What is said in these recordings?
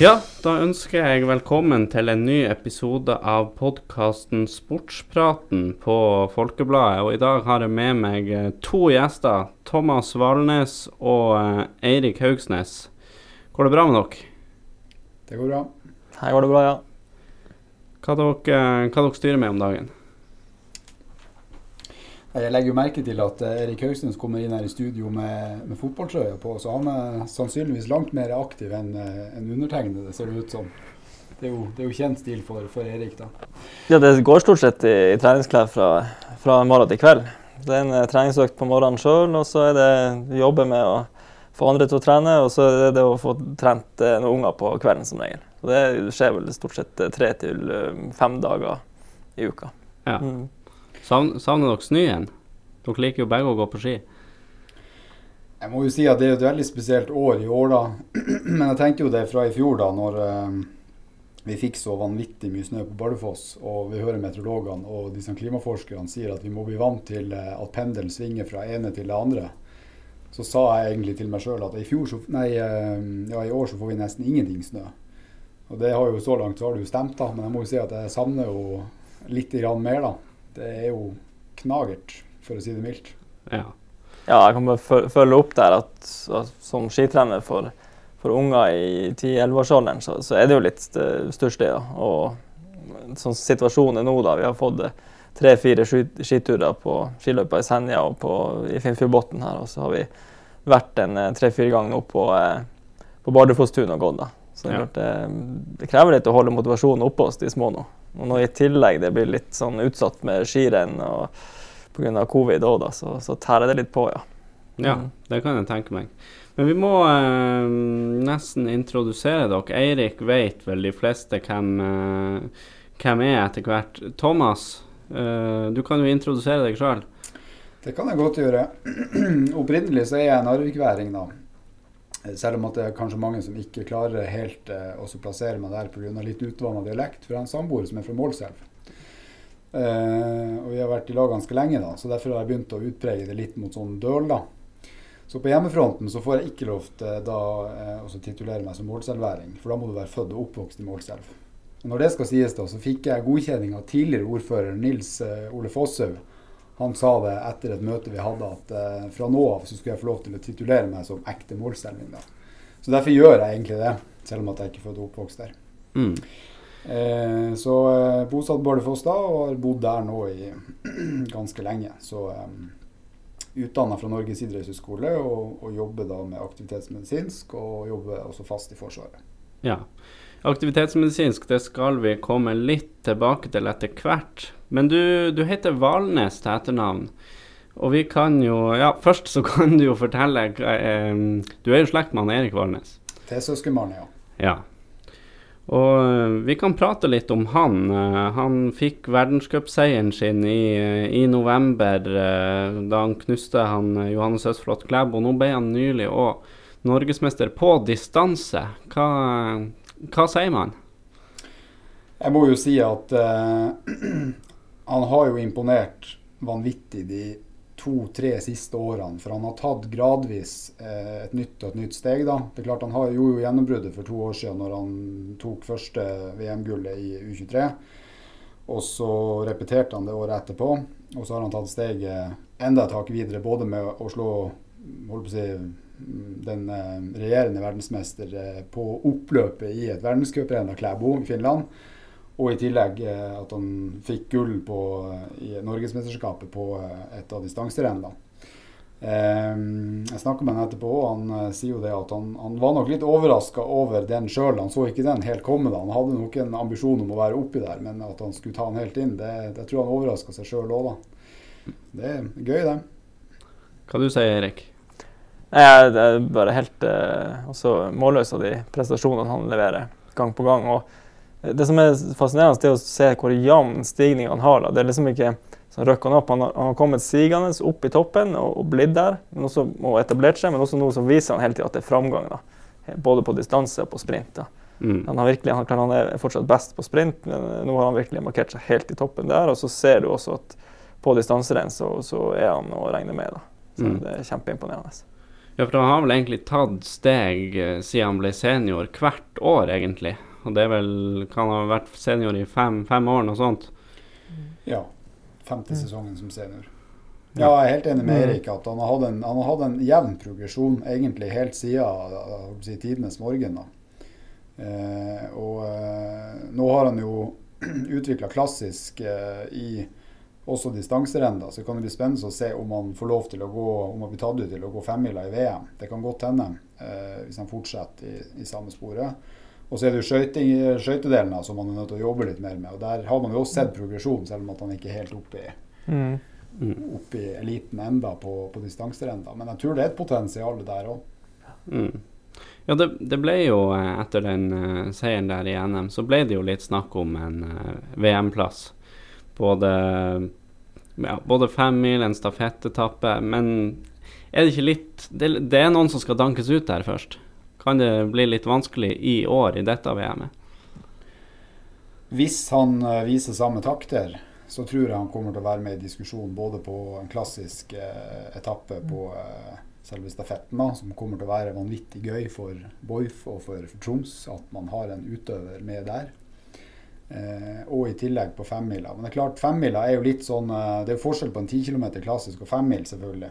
Ja, da ønsker jeg velkommen til en ny episode av podkasten Sportspraten på Folkebladet. Og i dag har jeg med meg eh, to gjester. Thomas Valnes og eh, Eirik Haugsnes. Går det bra med dere? Det går bra. Her går det bra, ja. Hva dere, hva dere styrer med om dagen? Jeg legger jo merke til at eh, Erik Haugstens kommer inn her i studio med, med fotballtrøya på, så han er sannsynligvis langt mer aktiv enn eh, en undertegnede, ser det ut som. Det er jo, det er jo kjent stil for, for, Erik, da. Ja, det går stort sett i, i treningsklær fra, fra, morgen til kveld. Det er en uh, treningsøkt på morgenen sjøl, og så er det jobbe med å få andre til å trene, og så er det det å få trent noen unger på kvelden som regel. Og det skjer vel stort sett tre til fem dager i uka. Ja. Mm. Savner dere snøen? Dere liker jo begge å gå på ski. Jeg må jo si at det er et veldig spesielt år i år, da. Men jeg tenkte jo det fra i fjor, da, når uh, vi fikk så vanvittig mye snø på Bardufoss, og vi hører meteorologene og disse klimaforskerne sier at vi må bli vant til uh, at pendelen svinger fra ene til det andre. Så sa jeg egentlig til meg sjøl at i, så, nei, uh, ja, i år så får vi nesten ingenting snø. Og det har jo så langt så har det jo stemt, da. Men jeg må jo si at jeg savner jo litt mer, da det er jo knagert, for å si det mildt. Ja, ja jeg kan bare følge opp der at, at som skitrener for, for unger i 10-11-årsalderen, så, så, er det jo litt stusslig. Ja. Og sånn situasjonen er nå, da. Vi har fått uh, tre-fire skiturer på skiløypa i Senja og på, i Finnfjordbotn her. Og så har vi vært en uh, tre-fire ganger nå på, uh, på Bardufosstunet og gått. da. Så det, ja. det, krever litt å holde motivasjonen oppe hos de små nå. Og når i tillegg det blir litt sånn utsatt med skirenn pga. covid òg, så, så tærer det litt på, ja. Mm. Ja, det kan jeg tenke meg. Men vi må eh, nesten introdusere dere. Eirik vet vel de fleste hvem, eh, hvem er etter hvert. Thomas, eh, du kan jo introdusere deg sjøl. Det kan jeg godt gjøre. Opprinnelig så er jeg en arvikværing, da. Selv om det er kanskje mange som ikke klarer helt eh, å plassere meg der pga. litt utvanna dialekt. For en samboer som er fra Målselv. Eh, og vi har vært i lag ganske lenge, da, så derfor har jeg begynt å utprege det litt mot sånn døl. da. Så på hjemmefronten så får jeg ikke lov til da eh, å titulere meg som målselværing, for da må du være født og oppvokst i Målselv. Og når det skal sies, da, så fikk jeg godkjenning av tidligere ordfører Nils eh, Ole Fosshaug han sa det etter et møte vi hadde, at eh, fra nå av så skulle jeg få lov til å titulere meg som ekte målstelning. Da. Så derfor gjør jeg egentlig det, selv om at jeg ikke er født og oppvokst der. Mm. Eh, så eh, bosatt Bardufoss da, og har bodd der nå i ganske lenge. Så eh, utdanna fra Norges idrettshøgskole og, og, jobber da med aktivitetsmedisinsk, og jobber også fast i Forsvaret. Ja. Aktivitetsmedisinsk det skal vi komme litt tilbake til etter hvert. Men du, du heter Valnes til etternavn. Og vi kan jo Ja, først så kan du jo fortelle eh, Du er jo slekt med Erik Valnes. Det er søskenbarnet, ja. ja. Og eh, vi kan prate litt om han. Eh, han fikk verdenscupseieren sin i, i, november eh, da han knuste han Johannes Østflot Klæbo. Nå ble han nylig òg norgesmester på distanse. Hva, hva sier man? Jeg må jo si at uh, han har jo imponert vanvittig de to-tre siste årene. For han har tatt gradvis uh, et nytt og et nytt steg. da. Det er klart Han har jo gjennombruddet for to år siden når han tok første VM-gullet i U23. Og så repeterte han det året etterpå. Og så har han tatt steget enda et hakk videre, både med å slå holdt på å si, den eh, regjerende verdensmester eh, på oppløpet i et verdenscuprenn av Klæbo i Finland. Og i tillegg eh, at han fikk gull på, i Norgesmesterskapet på et av distanserennene. Jeg snakka med han etterpå, og han sier jo det at han, han var nok litt overraska over den sjøl. Han så ikke den helt komme. da. Han hadde nok en ambisjon om å være oppi der, men at han skulle ta den helt inn, det, det tror han overraska seg sjøl òg, da. Det er gøy, det. Hva du sier Erik? Jeg er bare helt eh, målløs av de prestasjonene han leverer gang på gang. Og det som er fascinerende, er å se hvor jevn stigning han har. Da. Det er liksom ikke sånn røkk han opp. Han har, han har kommet sigende opp i toppen og, og blitt der også, og etablert seg, men også noe som viser han hele tida at det er framgang. Da. Både på distanse og på sprint. Mm. Han, har virkelig, han, han, er fortsatt best på sprint, men nå har han virkelig markert seg helt i toppen der. Og så ser du også at på distanserenn så, så, er han å regne med. Da. Så mm. Det er kjempeimponerende. Ja, for han har vel egentlig tatt steg eh, siden han ble senior hvert år, egentlig. Og det er vel Kan ha vært senior i fem, fem år, noe sånt. Ja. Femte Mm. sesongen som senior. Ja, jeg er helt enig med Mm. Erik at han har hatt en, han har hatt en jevn progresjon egentlig helt siden å si, tidenes morgen. da. Eh, og eh, nå har han jo utvikla klassisk eh, i også distanserenn. Så det kan bli spennende å se om han får lov til å gå om han blir tatt ut til å gå femmila i VM. Det kan godt hende, eh, hvis han fortsetter i, i samme sporet. Og så er det jo skøytedelen som man er nødt til å jobbe litt mer med. og Der har man jo også sett progresjon, selv om at han ikke er helt oppe i Mm. Mm. i eliten enda på, på distanserenn. Men jeg tror det er et potensial der òg. Mm. Ja, det, det ble jo eh, etter den uh, seieren der i NM, så ble det jo litt snakk om en uh, VM-plass. Både, ja, både femmil, en stafettetappe. Men er det ikke litt det, det er noen som skal dankes ut der først. Kan det bli litt vanskelig i år i dette VM-et? Hvis han eh, viser samme takter, så tror jeg han kommer til å være med i diskusjon både på en klassisk eh, etappe på eh, selve stafetten, da, som kommer til å være vanvittig gøy for Boif og for, for Troms, at man har en utøver med der. Eh, og i tillegg på femmila. Men det er klart, femmila er jo litt sånn eh, Det er jo forskjell på en 10 km klassisk og femmil, selvfølgelig.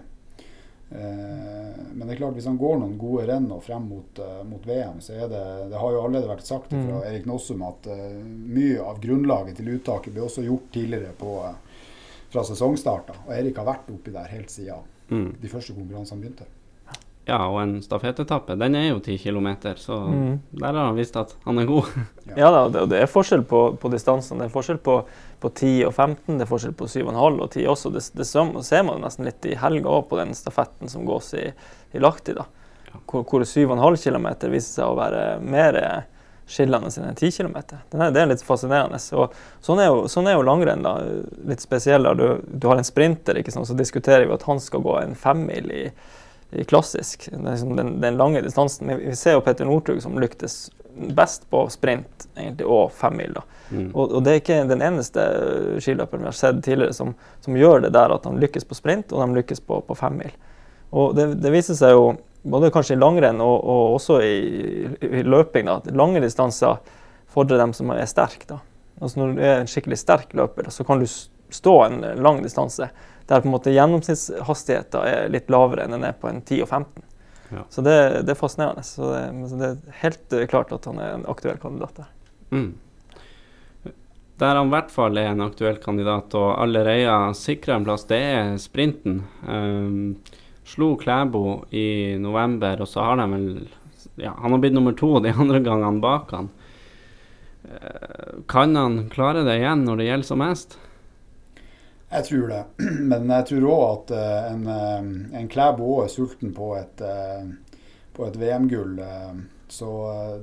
Eh, men det er klart, hvis han går noen gode renn og frem mot, eh, mot VM, så er det Det har jo allerede vært sagt fra Mm. Erik Nossum at uh, mye av grunnlaget til uttaket ble også gjort tidligere på, uh, fra sesongstarta. Og Erik har vært oppi der helt siden Mm. de første konkurransene begynte. Ja, og en stafettetappe, den er jo 10 km, så Mm. der har han visst at han er god. Ja da, det, det er forskjell på, på distansene. Det er forskjell på, på 10 og 15, det er forskjell på 7,5 og 10 også. Det, det ser man nesten litt i helga òg på den stafetten som gås i, i Lahti. da. Hvor, hvor 7,5 km viser seg å være mer skillende enn 10 km. Det er, det er litt fascinerende. Og sånn er jo, sånn er jo langrenn. da, Litt spesiell. Du, du har en sprinter, ikke sant? så diskuterer vi at han skal gå en femmil i klassisk. Det er liksom den, den lange distansen. Vi, vi ser jo Petter Northug som lyktes best på sprint egentlig, og femmil. Mm. Og, og det er ikke den eneste skiløperen vi har sett tidligere som, som gjør det der at han lykkes på sprint og de lykkes på, på femmil. Og det, det viser seg jo både kanskje i langrenn og, og også i, i løping da, at lange distanser fordrer dem som er sterke. Altså Når du er en skikkelig sterk løper, så kan du stå en lang distanse der på en måte gjennomsnittshastigheten er litt lavere enn den er på en 10 og 15. Ja. Så det, det er fascinerende. Så det, så det er helt eh, klart at han er en aktuell kandidat der. Mm. Der han i hvert fall er en aktuell kandidat og allerede sikra en plass, det er sprinten. Um, slo Klæbo i november, og så har de vel ja, Han har blitt nummer to de andre gangene bak han. Uh, kan han klare det igjen når det gjelder som mest? Jeg tror det. Men jeg tror òg at eh, en, eh, en Klæbo òg er sulten på et, eh, et VM-gull. Så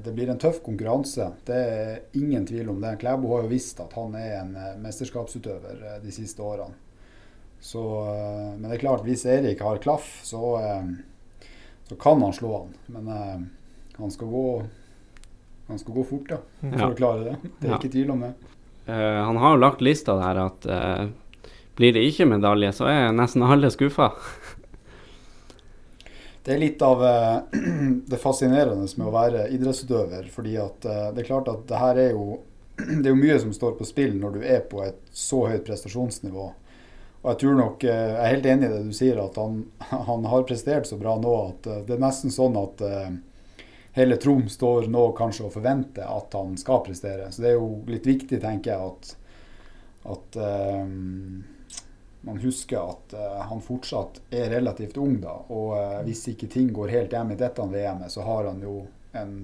det blir en tøff konkurranse. Det er ingen tvil om det. Klæbo har jo visst at han er en mesterskapsutøver de siste årene. Så, men det er klart, hvis Erik har klaff, så, så kan han slå han. Men han skal gå han skal gå fort, da, for Ja. å klare det. Det er Ja. ikke tvil om det. Uh, han har jo lagt lista der at eh, blir det ikke medalje, så er nesten alle skuffa. Det er litt av eh, det fascinerende med å være idrettsutøver. fordi at eh, det er klart at det her er jo Det er jo mye som står på spill når du er på et så høyt prestasjonsnivå. Og jeg tror nok, eh, jeg er helt enig i det du sier, at han, han har prestert så bra nå at det er nesten sånn at hele Troms står nå kanskje og forventer at han skal prestere. Så det er jo litt viktig, tenker jeg, at, at eh, man husker at uh, han fortsatt er relativt ung. da, Og uh, hvis ikke ting går helt hjem i dette VM-et, så har han jo en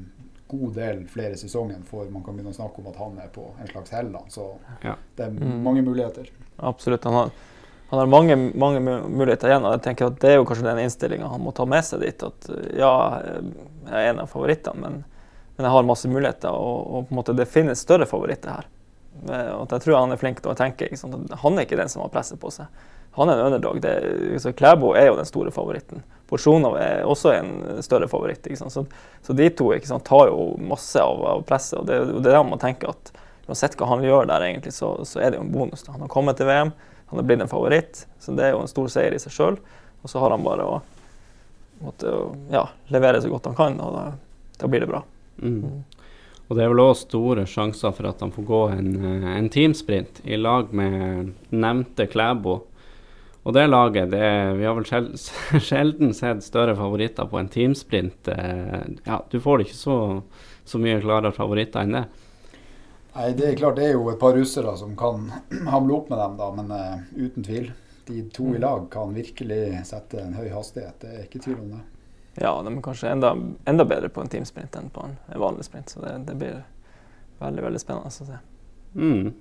god del flere sesonger før man kan begynne å snakke om at han er på en slags hell. Så Ja. det er Mm. mange muligheter. Absolutt. Han har, han har mange, mange muligheter igjen. og jeg tenker at Det er jo kanskje den innstillinga han må ta med seg dit. At uh, ja, jeg er en av favorittene, men, men jeg har masse muligheter. Og, og på en måte det finnes større favoritter her. Eh, at jeg tror han er flink til å tenke. Han er ikke den som har presset på seg. Han er en underdog. Det, så Klæbo er jo den store favoritten. Porsjonov er også en større favoritt. Så, så de to sant, tar jo masse av, av presset. og Det, og det er da man tenker at uansett hva han gjør der, egentlig, så, så er det jo en bonus. Han har kommet til VM, han er blitt en favoritt, så det er jo en stor seier i seg sjøl. Og så har han bare å måtte ja, levere så godt han kan, og da, da blir det bra. Mm. Og det er vel òg store sjanser for at han får gå en, eh, en teamsprint i lag med nevnte Klæbo. Og det laget, det, vi har vel sjel, sjelden sett større favoritter på en teamsprint. Eh, ja, du får ikke så, så mye klarere favoritter enn det. Nei, det er klart det er jo et par russere som kan hamle opp med dem, da, men uh, uten tvil. De to i mm. lag kan virkelig sette en høy hastighet, det er ikke tvil om det. Ja, de er kanskje enda, enda bedre på en teamsprint enn på en, vanlig sprint, så det, det, blir veldig veldig spennende å se. Mm.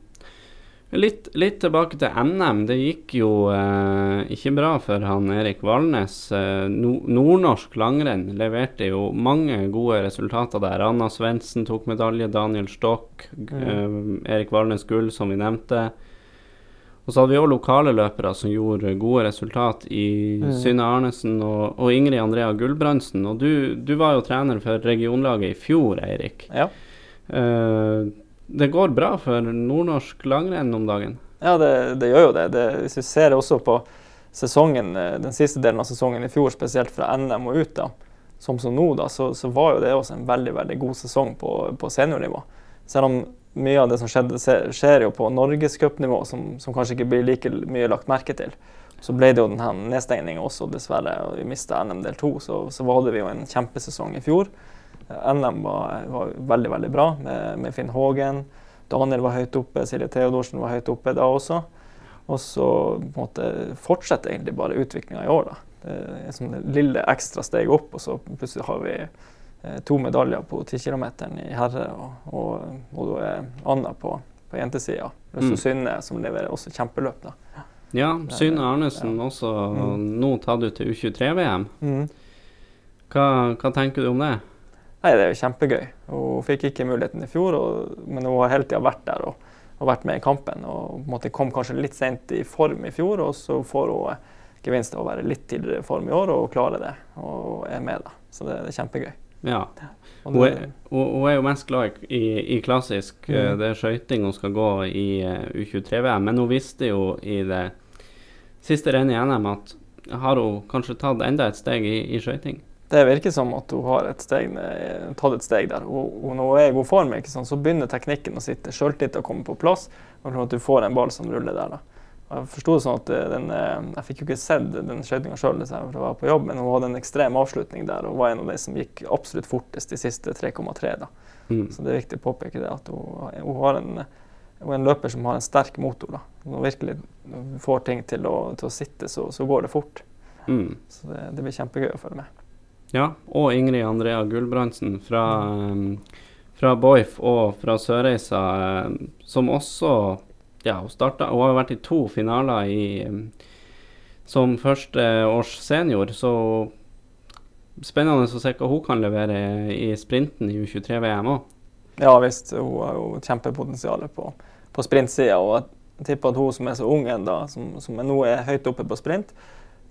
Litt, litt, tilbake til NM. Det gikk jo eh, ikke bra for han Erik Valnes. Eh, Nordnorsk langrenn leverte jo mange gode resultater der. Anna Svendsen tok medalje, Daniel Stokk, mm. eh, Erik Valnes gull, som vi nevnte. Og så hadde vi òg lokale løpere som gjorde gode resultat i mm. Synne Arnesen og, og, Ingrid Andrea Gulbrandsen. Og du, du, var jo trener for regionlaget i fjor, Eirik. Ja. Uh, det går bra for nordnorsk langrenn om dagen? Ja, det, det gjør jo det. det. Hvis vi ser også på sesongen, eh, den siste delen av sesongen i fjor, spesielt fra NM og ut, da, som som nå, da, så, så, var jo det også en veldig veldig god sesong på, på seniornivå. Selv om mye av det som skjedde, skjer jo på norgescupnivå, som, som kanskje ikke blir like mye lagt merke til. Så ble det jo denne nedstengninga også, dessverre. og Vi mista NM del to. Så, så hadde vi jo en kjempesesong i fjor. NM var, var, veldig veldig bra med, med, Finn Hågen. Daniel var høyt oppe, Silje Theodorsen var høyt oppe da også. Og så fortsetter egentlig bare utviklinga i år. da. Det er sånn lille ekstra steg opp, og så plutselig har vi to medaljer på 10 km i herre, og, og, og Anna på, på jentesida. Pluss mm. Synne, som leverer også kjempeløp. da. Ja, Synne Arnesen ja. også mm. nå tatt ut til U23-VM. Mm. Hva, hva tenker du om det? Nei, Det er jo kjempegøy. Hun fikk ikke muligheten i fjor, og, men hun har hele tida vært der og, og, vært med i kampen. og på en Kom kanskje litt sent i form i fjor, og så får hun eh, gevinst av å være litt tidligere i form i år og klare det. Og er med, da. Så det, det er kjempegøy. Ja. Hun er, hun er, jo mest glad i, i klassisk. Mm. Eh, det er skøyting hun skal gå i eh, U23-VM, men hun visste jo i det siste rennet i NM at har hun kanskje tatt enda et steg i, i skøyting? det virker som at hun har et steg, tatt et steg der. Og når hun er i god form, så begynner teknikken å sitte, sjøltilliten å komme på plass, og at du får en ball som ruller der. da. Jeg forsto det sånn at eh, den, eh, jeg fikk jo ikke sett den skøytinga sjøl, for jeg var på jobb, men hun hadde en ekstrem avslutning der og var en av de som gikk absolutt fortest de siste 3,3. da. Mm. Så det er viktig å påpeke det, at hun, hun, har en, hun er en løper som har en sterk motor. da. Når hun virkelig får ting til å, til å sitte, så, så, går det fort. Mm. Så det, det blir kjempegøy å følge med. Ja, og Ingrid Andrea Gulbrandsen fra, um, fra Boif og fra Sørreisa, som også ja, hun, starta hun har vært i to finaler i, um, som førsteårs senior, så spennende å se hva hun kan levere i sprinten i U23-VM òg. Ja visst, hun har jo kjempepotensial på, på sprintsida. Og jeg tipper at hun som er så ung ennå, som, som nå er høyt oppe på sprint,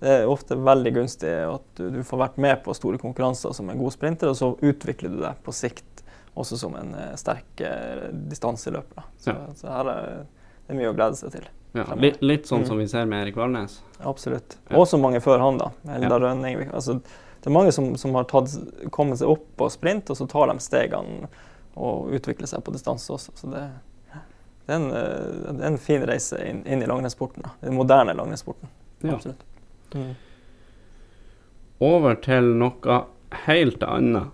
det er ofte veldig gunstig at du, du, får vært med på store konkurranser som en god sprinter, og så utvikler du deg på sikt også som en uh, sterk distanseløper. Så, ja. så, her er det er mye å glede seg til. Ja, litt, litt, sånn mm. som vi ser med Erik Valnes? Absolutt. Ja. Og så mange før han, da. Eldar ja. Rønning. Altså, det er mange som, som har tatt, kommet seg opp på sprint, og så tar de stegene og utvikler seg på distanse også. Så det, det, er en, eh, det, er en, fin reise inn, inn i langrennssporten. Den moderne langrennssporten. Absolutt. Mm. Over til noe helt annet.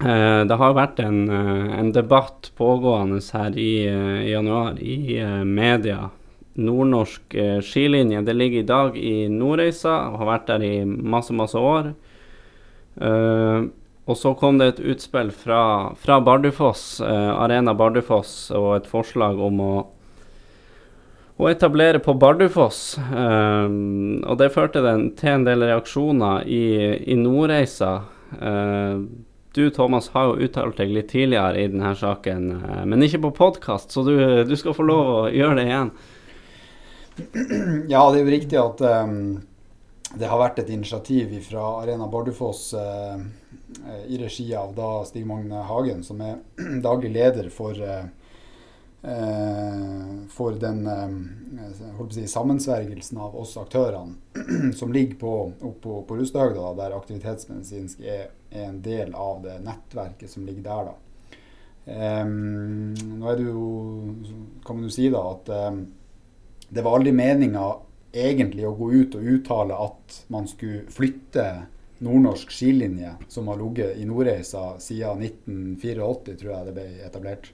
Eh, det har vært en, eh, en, debatt pågående her i, eh, i januar i media. Nordnorsk skilinje. Det ligger i dag i Nordreisa og har vært der i masse, masse år. Og så kom det et utspill fra, fra Bardufoss, Arena Bardufoss, og et forslag om å å etablere på Bardufoss. Um, og det førte den til en del reaksjoner i, i Nordreisa. Uh, du Thomas har jo uttalt deg litt tidligere i denne saken, uh, men ikke på podkast, så du, du, skal få lov å gjøre det igjen. Ja, det er jo riktig at um, det har vært et initiativ fra Arena Bardufoss uh, i regi av da Stig Magne Hagen, som er daglig leder for eh, for den eh, si, sammensvergelsen av oss aktørene som ligger på, på, på Rustahøgda, der aktivitetsmedisinsk er, er, en del av det nettverket som ligger der. da. Um, nå er det jo, kan man jo si da, at um, det var aldri meninga egentlig å gå ut og uttale at man skulle flytte nordnorsk skilinje, som har ligget i Nordreisa siden 1984, tror jeg det ble etablert.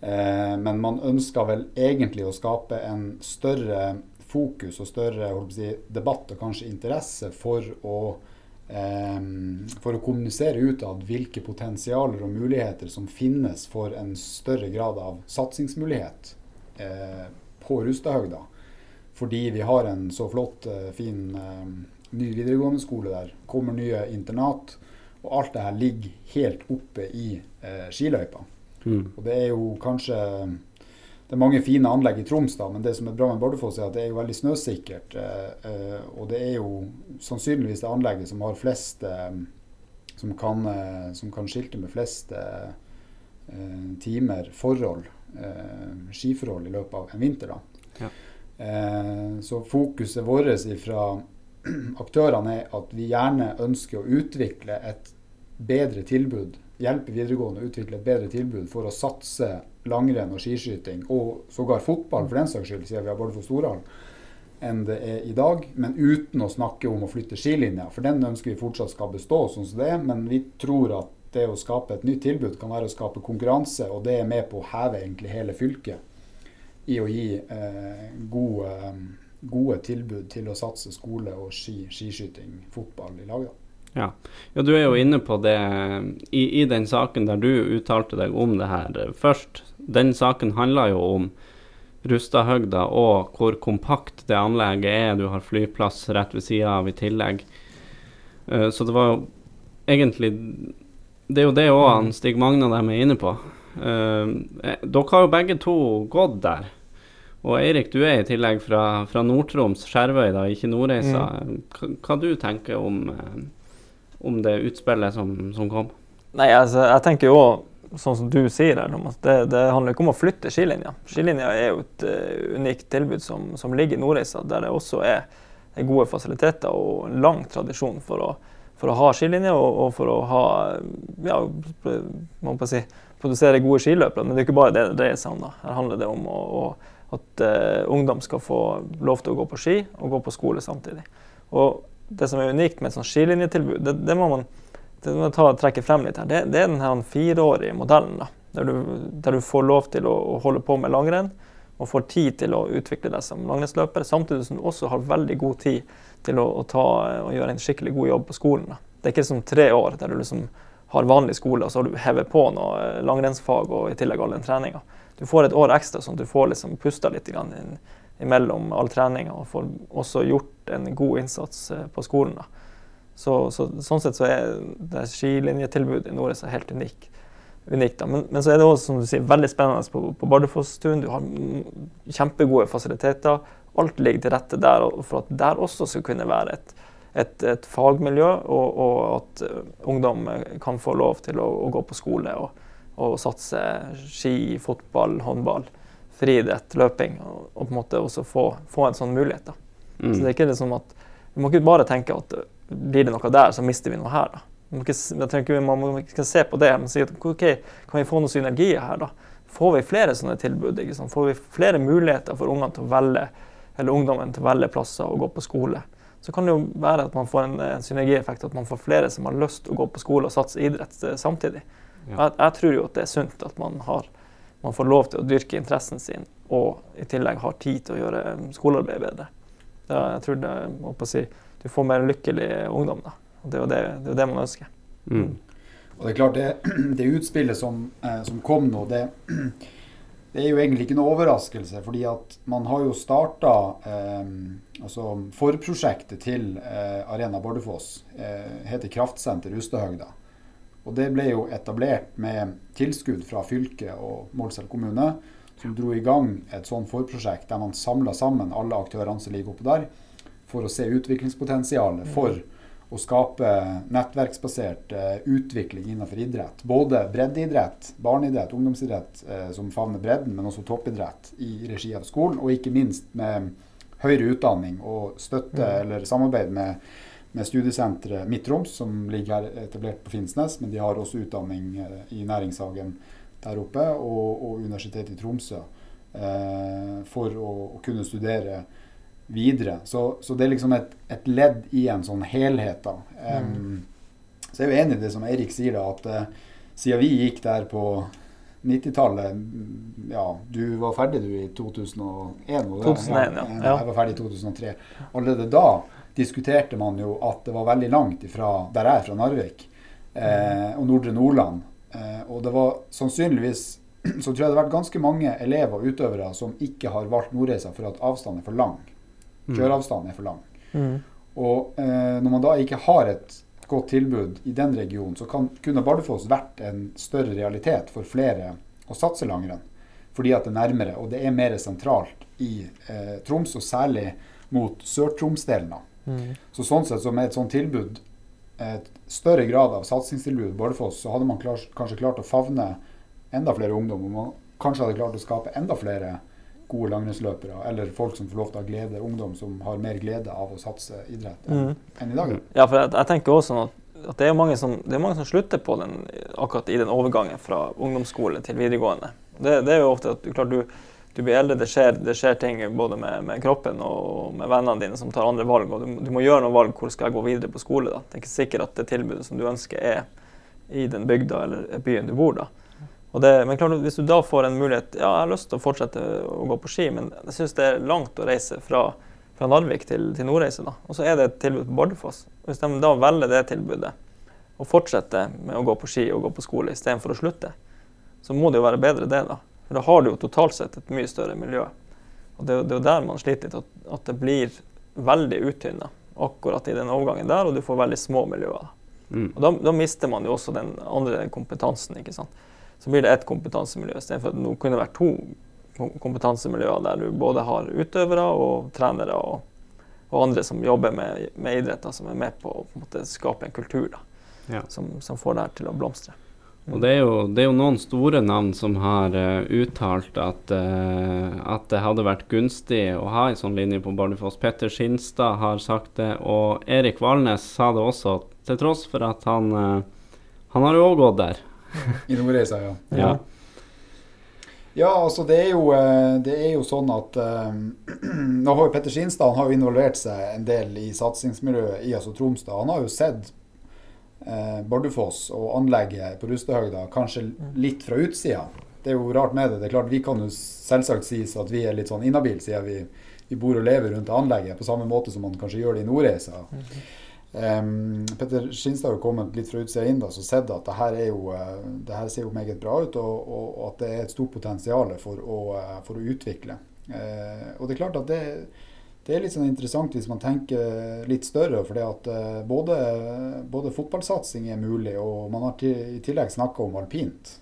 Eh, men man ønska vel egentlig å skape en større fokus og større si, debatt og kanskje interesse for å, eh, for å kommunisere utad hvilke potensialer og muligheter som finnes for en større grad av satsingsmulighet eh, på Rustahøgda. Fordi vi har en så flott, fin ny videregående skole der. Kommer nye internat. Og alt det her ligger helt oppe i skiløypa. Mm. Og det er jo kanskje Det er mange fine anlegg i Troms, da, men det som er bra med Bardufoss, er at det er jo veldig snøsikkert. Eh, eh, og det er jo sannsynligvis det anlegget som har flest eh, som, kan, eh, som, kan, skilte med flest eh, timer forhold, skiforhold, i løpet av en vinter. da. Ja. så fokuset vårt fra aktørene er at vi gjerne ønsker å utvikle et bedre tilbud. Hjelpe videregående å utvikle et bedre tilbud for å satse langrenn og skiskyting, og sågar fotball for den saks skyld, siden vi har Bardufoss Storhall, enn det er i dag. Men uten å snakke om å flytte skilinja, for den ønsker vi fortsatt skal bestå sånn som det er. Men vi tror at det å skape et nytt tilbud kan være å skape konkurranse, og det er med på å heve egentlig hele fylket i å gi eh, gode gode tilbud til å satse skole og ski, skiskyting, fotball i lag. Ja. ja. du er jo inne på det i, i, den saken der du uttalte deg om det her først. Den saken handler jo om Rustadhøgda og hvor kompakt det anlegget er. Du har flyplass rett ved sida av i tillegg. Uh, så det var jo egentlig Det er jo det òg Stig Magna dem er inne på. Uh, dere har jo begge to gått der. Og Eirik, du er i tillegg fra, fra Nord-Troms, Skjervøy, da, ikke Nordreisa. Mm. Hva, hva du tenker om, eh, om det utspillet som, som, kom? Nei, altså, jeg tenker jo sånn som du sier her, det, det handler ikke om å flytte skilinja. Skilinja er jo et uh, unikt tilbud som, som, ligger i Nordreisa, der det også er, er, gode fasiliteter og lang tradisjon for å, for å ha skilinje og, og, for å ha ja, man si, produsere gode skiløpere. Men det er ikke bare det det dreier seg om. da. Her handler det om å, å at uh, ungdom skal få lov til å gå på ski og gå på skole samtidig. Og Det som er unikt med et sånt skilinjetilbud, det, det, må man, det må ta, trekke frem litt her, det, det er den fireårige modellen. da, der du, der du, får lov til å, å holde på med langrenn og får tid til å utvikle deg som langrennsløper, samtidig som du også har veldig god tid til å, å ta, gjøre en skikkelig god jobb på skolen. Da. Det er ikke som tre år der du liksom har vanlig skole, og så har du hevet på noe eh, langrennsfag og i tillegg all den treninga du får et år ekstra, sånn at du får liksom pusta litt inn, imellom all treninga og får også gjort en god innsats eh, på skolen. Så, så, sånn sett så er det skilinjetilbudet i Nordreisa helt unik, unikt. Men, men, så er det også som du sier, veldig spennende på, på Bardufoss-turen. Du har kjempegode fasiliteter. Alt ligger til rette der for at der også skal kunne være et, et, et fagmiljø, og, og, at eh, ungdom kan få lov til å, å gå på skole. og og satse ski, fotball, håndball, friidrett, løping. Og, og, på en måte også få, få en sånn mulighet. Mm. Så det er ikke liksom at Vi må ikke bare tenke at blir det noe der, så mister vi noe her. da. Man må ikke, tenker, man må ikke se på det, men si at ok, kan vi få noen synergier her? da? Får vi flere sånne tilbud? ikke sant? Får vi flere muligheter for ungene til å velge, eller ungdommen til å velge plasser og gå på skole? Så kan det jo være at man får en, en synergieffekt, at man får flere som har lyst til å gå på skole og satse idrett samtidig. samtidig. Jeg, jeg, tror jo at det er sunt at man, har, man, får lov til å dyrke interessen sin, og i tillegg har tid til å gjøre skolearbeidet bedre. Det, jeg tror det, si, Du får mer lykkelig ungdom. Da. Og det er jo det, det, er det man ønsker. Mm. Og Det er klart, det, det utspillet som, eh, som, kom nå, det, det er jo egentlig ikke noe overraskelse. fordi at man har jo starta eh, altså Forprosjektet til eh, Arena Bardufoss eh, heter Kraftsenter Rustahøgda. Og det ble jo etablert med tilskudd fra fylket og Målselv kommune, som dro i gang et sånt forprosjekt der man samla sammen alle aktørene som ligger oppå der, for å se utviklingspotensialet for å skape nettverksbasert eh, utvikling innenfor idrett. Både breddeidrett, barneidrett, ungdomsidrett eh, som favner bredden, men også toppidrett i regi av skolen. Og ikke minst med høyere utdanning og støtte mm. eller samarbeid med, med studiesenteret Midt-Troms, som ligger her etablert på Finnsnes, men de har også utdanning eh, i næringshagen der oppe, og, og Universitetet i Tromsø, eh, for å, å kunne studere videre. Så, så, det er liksom et, et, ledd i en sånn helhet. da. Um, mm. Så jeg er jo enig i det som Eirik sier, da, at uh, siden vi gikk der på 90-tallet Ja, du var ferdig du i 2001? 2001, ja. ja. Jeg var ferdig i 2003. Allerede da diskuterte man jo at det var veldig langt ifra der jeg er, fra Narvik, eh, og Nordre Nordland. Eh, og det var sannsynligvis så tror jeg det har vært ganske mange elever og utøvere som ikke har valgt Nordreisa for at avstanden er for lang. Mm. Kjøreavstanden er for lang. Mm. Og eh, når man da ikke har et godt tilbud i den regionen, så kan, kunne Bardufoss vært en større realitet for flere å satse langrenn. Fordi at det er nærmere, og det er mer sentralt i eh, Troms, og særlig mot Sør-Troms-delen. Mm. Så sånn sett, så med et sånt tilbud, et større grad av satsingstilbud i Bardufoss, så hadde man klar, kanskje klart å favne enda flere ungdom. Og man kanskje hadde klart å skape enda flere gode langrennsløpere, eller folk som får lov til å glede ungdom som har mer glede av å satse idrett enn, mm. enn i dag. Ja, for jeg, jeg tenker også sånn at, at det, er mange som, det er mange som slutter på den akkurat i den overgangen fra ungdomsskole til videregående. Det, det er jo ofte at du, klart, du, du blir eldre, det skjer, det skjer, ting både med, med, kroppen og med vennene dine som tar andre valg. og du, du, må gjøre noen valg hvor skal jeg gå videre på skole. da. Det er ikke sikkert at det tilbudet som du ønsker er i den bygda eller byen du bor da. Det, men klart, hvis du da får en mulighet Ja, jeg har lyst til å fortsette å gå på ski, men jeg syns det er langt å reise fra, fra Narvik til, til da. Og så er det et tilbud på Bardufoss. Hvis de da velger det tilbudet og fortsetter med å gå på ski og gå på skole istedenfor å slutte, så må det jo være bedre det, da. Da har du jo totalt sett et mye større miljø. Og det, det er jo der man sliter litt, at, at det blir veldig uttynna akkurat i den overgangen der, og du får veldig små miljøer. Mm. Og da, da, mister man jo også den andre kompetansen. ikke sant? så blir det ett kompetansemiljø istedenfor at det kunne vært to kompetansemiljøer der du både har utøvere og trenere og, og andre som jobber med, med idretter, som er med på å på måte, skape en kultur da, ja. som, som, får det her til å blomstre. Og det er, jo, det er jo, noen store navn som har uh, uttalt at, uh, at, det hadde vært gunstig å ha en sånn linje på Bardufoss. Petter Skinstad har sagt det, og Erik Valnes sa det også, til tross for at han, uh, han har jo òg gått der. I Nordreisa, ja. ja. Ja, altså det er jo, det er jo sånn at nå har jo Petter Skinstad han har jo involvert seg en del i satsingsmiljøet i altså Tromsdal. Han har jo sett uh, Bardufoss og anlegget på Rustehøgda kanskje litt fra utsida. Det er jo rart med det. Det er klart Vi kan jo selvsagt sies at vi er litt sånn inhabile siden vi, vi, bor og lever rundt anlegget, på samme måte som man kanskje gjør det i Nordreisa. -hmm. Um, Petter Skinstad har kommet litt fra utsida inn så sett at det her, er jo, uh, det her ser jo meget bra ut, og, og, og, at det er et stort potensial for å, uh, for å utvikle. Uh, og det er klart at det, det, er litt sånn interessant hvis man tenker litt større. For det at både, både fotballsatsing er mulig, og man har i tillegg snakka om alpint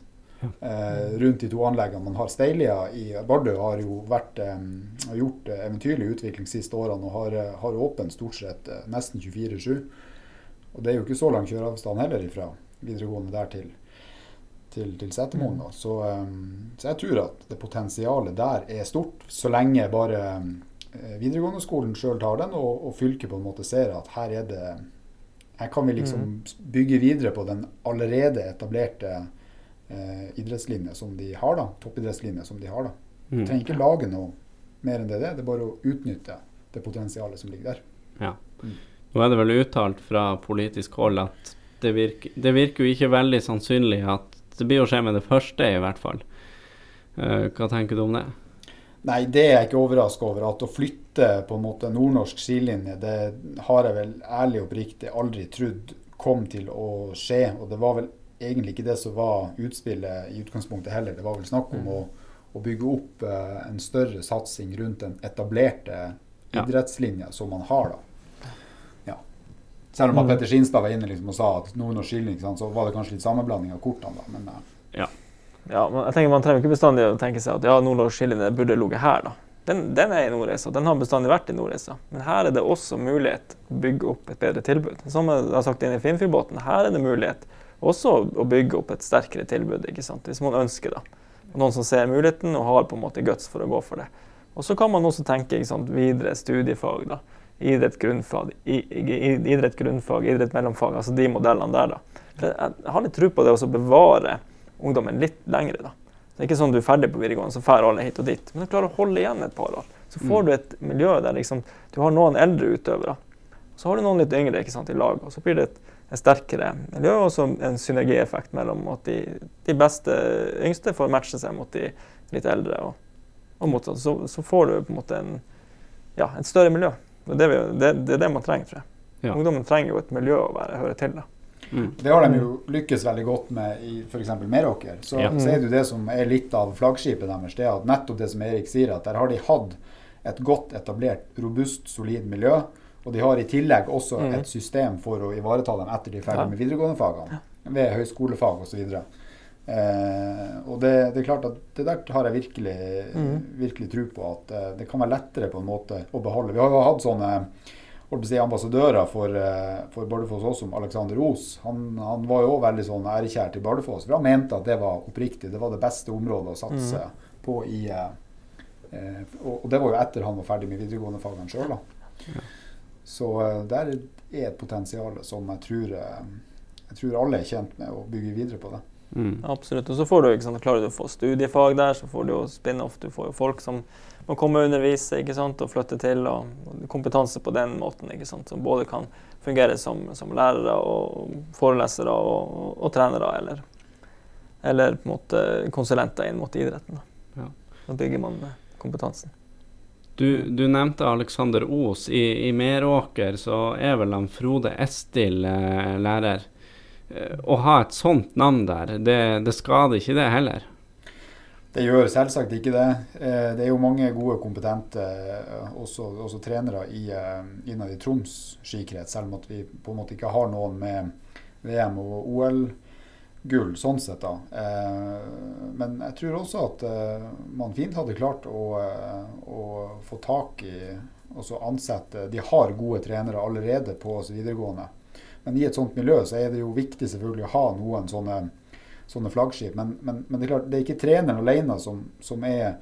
eh, rundt de to anleggene man har. Steilia i Bardu har jo vært, eh, har gjort eh, eventyrlig utvikling de siste årene og har, eh, har åpent stort sett eh, nesten 24-7. Og det er jo ikke så lang kjøreavstand heller ifra videregående der til, til, til Setermoen. Mm. Så, eh, så, jeg tror at det potensialet der er stort, så lenge bare videregående skolen sjøl tar den, og, og, fylket på en måte ser at her er det her kan vi liksom mm. bygge videre på den allerede etablerte eh, idrettslinje som de har, da. Toppidrettslinje som de har, da. Du mm. trenger ikke lage noe mer enn det. Det er bare å utnytte det potensialet som ligger der. Ja. Mm. Nå er det vel uttalt fra politisk hold at det virker, det virker jo ikke veldig sannsynlig at det blir å skje med det første, i hvert fall. Uh, hva tenker du om det? Nei, det er jeg ikke overraska over. At å flytte på en måte nordnorsk skilinje, det har jeg vel ærlig og oppriktig aldri trodd kom til å skje. Og det var vel egentlig ikke det som var utspillet i utgangspunktet heller. Det var vel snakk om mm. å, å, bygge opp uh, en større satsing rundt den etablerte ja. idrettslinja som man har. da. Ja. Selv om mm. Petter Skinstad var inne liksom og sa at nordnorsk skilling, så var det kanskje litt sammenblanding av kortene. da, men... Uh, ja. Ja. men jeg tenker Man trenger ikke bestandig å tenke seg at ja, nordnorsk burde ligget her. da. den, den, er i Nordreisa. Den har bestandig vært i Nordreisa. Men her er det også mulighet å bygge opp et bedre tilbud. Som jeg har sagt inne i Finnfjordbåten, her er det mulighet også å bygge opp et sterkere tilbud, ikke sant? hvis man ønsker det. Noen som ser muligheten og har på en måte guts for å gå for det. Og så kan man også tenke sant, videre studiefag. da. Idrett grunnfag, idrett grunnfag, idrett mellomfag. Altså de modellene der. da. Jeg har litt tro på det å bevare ungdommen litt lengre. da. Det er ikke sånn du er ferdig på videregående, så drar alle hit og dit. Men du klarer å holde igjen et par år. Så får mm. du et miljø der liksom, du har noen eldre utøvere. Så har du noen litt yngre ikke sant, i lag. Og så blir det et, et sterkere miljø og så en synergieffekt mellom at de, de, beste yngste får matche seg mot de litt eldre. Og, og motsatt. Så, så, får du på en måte en, ja, et større miljø. Det, det, det, er det man trenger, tror jeg. Ja. Ungdommen trenger jo et miljø å være, høre til. da. Mm. Det har de jo lykkes veldig godt med i f.eks. Meråker. Så, ja. så er det jo det som er litt av flaggskipet deres. Det er at nettopp det som Erik sier, at der har de hatt et godt etablert, robust, solid miljø. Og de har i tillegg også mm. et system for å ivareta dem etter de er ferdig med videregående fagene. Ved høyskolefag osv. Eh, og det, det, er klart at det der har jeg virkelig, mm. virkelig tro på. At eh, det kan være lettere på en måte å beholde. Vi har jo hatt sånne si, ambassadører for, eh, for Bardufoss også, som Alexander Os. Han, han var jo òg veldig sånn ærekjær til Bardufoss. For han mente at det var oppriktig. Det var det beste området å satse mm. på i eh, eh, og, det var jo etter han var ferdig med videregående fagene sjøl. da. Så eh, der er et potensial som jeg tror, jeg tror alle er tjent med å bygge videre på. det. Mm. Absolutt. Og så får du, ikke sant, klarer du å få studiefag der, så får du jo spin-off. Du får jo folk som må komme og undervise ikke sant, og flytte til. Og, kompetanse på den måten, ikke sant, som både kan fungere som, som lærere og forelesere og, og, og trenere, eller, eller, på en måte konsulenter inn mot idretten. Da, ja. da bygger man kompetansen. Du, du, nevnte Alexander Os. I, I, Meråker så er vel han Frode Estil eh, lærer. Eh, å ha et sånt navn der, det, det skader ikke det heller? Det gjør selvsagt ikke det. Eh, det er jo mange gode, kompetente eh, også, også trenere i, innad i Troms skikrets, selv om at vi på en måte ikke har noen med VM- og OL-gull sånn sett. da. Men jeg tror også at man fint hadde klart å, å få tak i og ansette De har gode trenere allerede på oss videregående. Men i et sånt miljø så er det jo viktig selvfølgelig å ha noen sånne sånne flaggskip. Men, men, men, det er klart, det er ikke treneren alene som, som, er,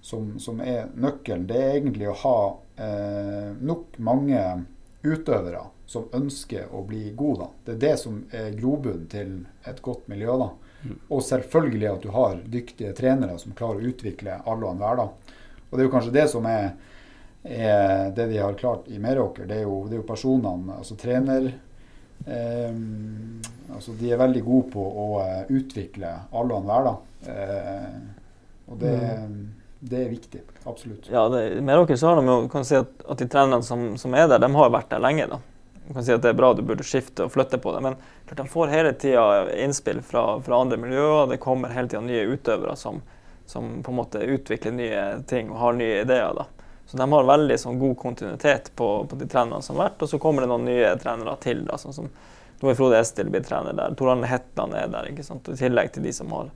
som, som, er, nøkkelen. Det er egentlig å ha eh, nok mange utøvere som ønsker å bli gode. Da. Det er det som er grobunnen til et godt miljø. da. Mm. Og selvfølgelig at du har dyktige trenere som klarer å utvikle alle og enhver. Og det er jo kanskje det som er, er det de har klart i Meråker. Det er jo, det er jo personene, altså trener altså de er veldig gode på å uh, utvikle alle og enhver. da. og det, mm. det, er viktig. Absolutt. Ja, det, Med dere så har de jo, kan si at, at de trenerne som, som, er der, de har vært der lenge. da. Du kan si at Det er bra du burde skifte og flytte på det, men klart de får hele tida innspill fra, fra, andre miljøer. Det kommer hele tida nye utøvere som, som, på en måte utvikler nye ting og har nye ideer. da. Så de har veldig sånn, god kontinuitet på, på, de trenerne som har vært. Og så kommer det noen nye trenere til. Da, sånn som nå er Frode Estil blitt trener der. Tor Arne Hetland er der. ikke sant? I tillegg til de som har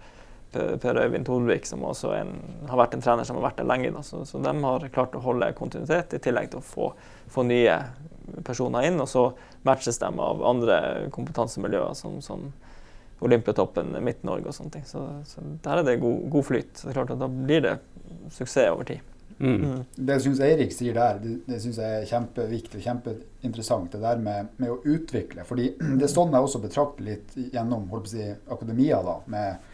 Per Øyvind Torvik, som også en, har vært en trener som har vært der lenge. Så, så, de har klart å holde kontinuitet, i tillegg til å få, få nye personer inn. Og så matches de av andre kompetansemiljøer som, som Olympiatoppen, Midt-Norge og sånne ting. Så, så, der er det god, god flyt. Så det er klart at Da blir det suksess over tid. Mm. mm. Det syns Eirik sier der, det, det syns jeg er kjempeviktig og kjempeinteressant. Det der med, med, å utvikle. fordi det er sånn jeg også betrakter litt gjennom holdt på å si, akademia, da, med,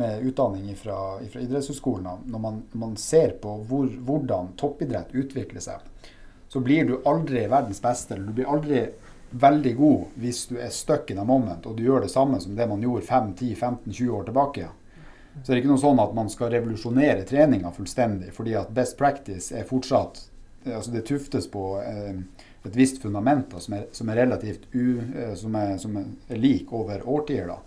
med utdanning fra, idrettshøyskolen. Når man, man ser på hvor, hvordan toppidrett utvikler seg, så blir du aldri verdens beste. eller Du blir aldri veldig god hvis du er stuck in a moment og du gjør det samme som det man gjorde 5-10-15-20 år tilbake. Så det er ikke noe sånn at man skal revolusjonere treninga fullstendig, fordi at best practice er fortsatt altså Det tuftes på eh, et visst fundament da, som, er, som, er, relativt u, eh, som, er, som er lik over årtier. da.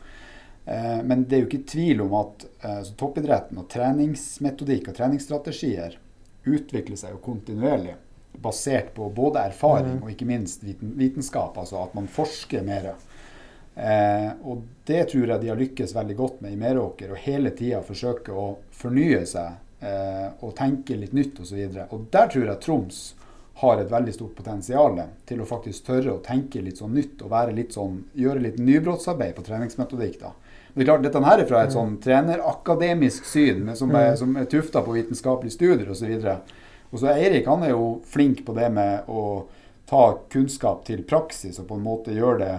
Eh, men det er jo ikke tvil om at eh, toppidretten og treningsmetodikk og treningsstrategier utvikler seg jo kontinuerlig. Basert på både erfaring mm. og ikke minst vitenskap. Altså at man forsker mer. Eh, og det tror jeg de har lykkes veldig godt med i Meråker. Å hele tida forsøke å fornye seg eh, og tenke litt nytt osv. Og, så og der tror jeg Troms har et veldig stort potensial til å faktisk tørre å tenke litt sånn nytt og være litt sånn, gjøre litt nybrottsarbeid på treningsmetodikk. da. Det er klart, Dette her er fra et mm. sånn trenerakademisk syn som er, mm. som er tufta på vitenskapelige studier osv. Og så Eirik han er jo flink på det med å ta kunnskap til praksis og på en måte gjøre det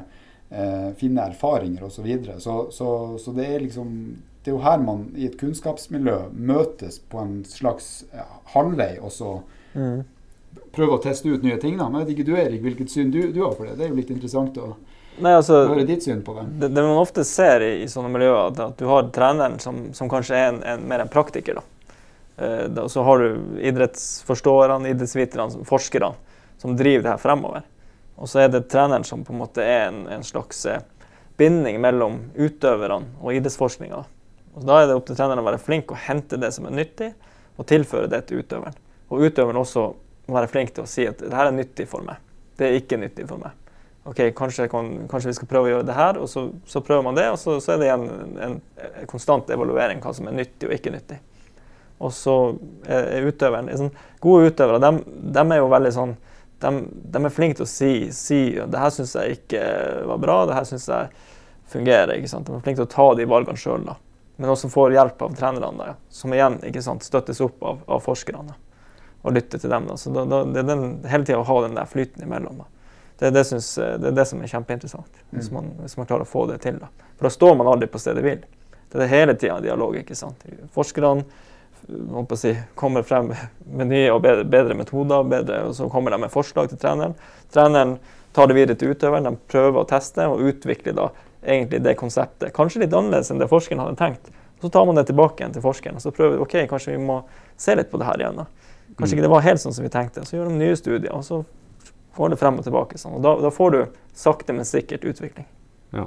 eh, Finne erfaringer osv. Så, videre. så Så, så det er liksom det er jo her man i et kunnskapsmiljø møtes på en slags halvvei og så mm. prøver å teste ut nye ting. da. Men jeg vet ikke du Erik, hvilket syn du, du har for det. Det er jo litt interessant å Nei, altså, høre ditt syn på det. det. Det, man ofte ser i, i sånne miljøer, at, at du har treneren som, som kanskje er en, en, mer en praktiker. da. Eh, så har du idrettsforståerne, idrettsviterne, forskerne som driver det her fremover. Og så er det treneren som på en måte er en, en slags eh, binding mellom utøverne og idrettsforskninga. Da er det opp til treneren å være flink og hente det som er nyttig, og tilføre det til utøveren. Og utøveren også må være flink til å si at det her er nyttig for meg. Det er ikke nyttig for meg. Ok, Kanskje, kan, kanskje vi skal prøve å gjøre det her, og så, så prøver man det. Og så, så er det igjen en, en, en, konstant evaluering hva som er nyttig og ikke nyttig. Og så er utøveren sånn, Gode utøvere de, de, er jo veldig sånn de, de er flinke til å si, si det her syns jeg ikke var bra, det her syns jeg fungerer. ikke sant? De er flinke til å ta de valgene sjøl, men også får hjelp av trenerne, som igjen ikke sant, støttes opp av, av forskerne. Og lytter til dem. Da. Så da, da, det er den, hele tida å ha den der flyten imellom. Da. Det, det, synes, det, er det som er kjempeinteressant, hvis mm. man, hvis man, klarer å få det til. Da. For da står man aldri på stedet hvil. Det er hele tida dialog. ikke sant? Forskerne si, kommer frem med nye og bedre, bedre metoder, bedre, og så kommer de med forslag til treneren. Treneren tar det videre til utøveren, de prøver å teste og utvikle da egentlig det konseptet. Kanskje litt annerledes enn det forskeren hadde tenkt. Så tar man det tilbake igjen til forskeren og så prøver vi, ok, kanskje vi må se litt på det her igjen. da. Kanskje mm. ikke det var helt sånn som vi tenkte. Så gjør de nye studier, og så går det frem og tilbake. Sånn. Og da, da, får du sakte, men sikkert utvikling. Ja.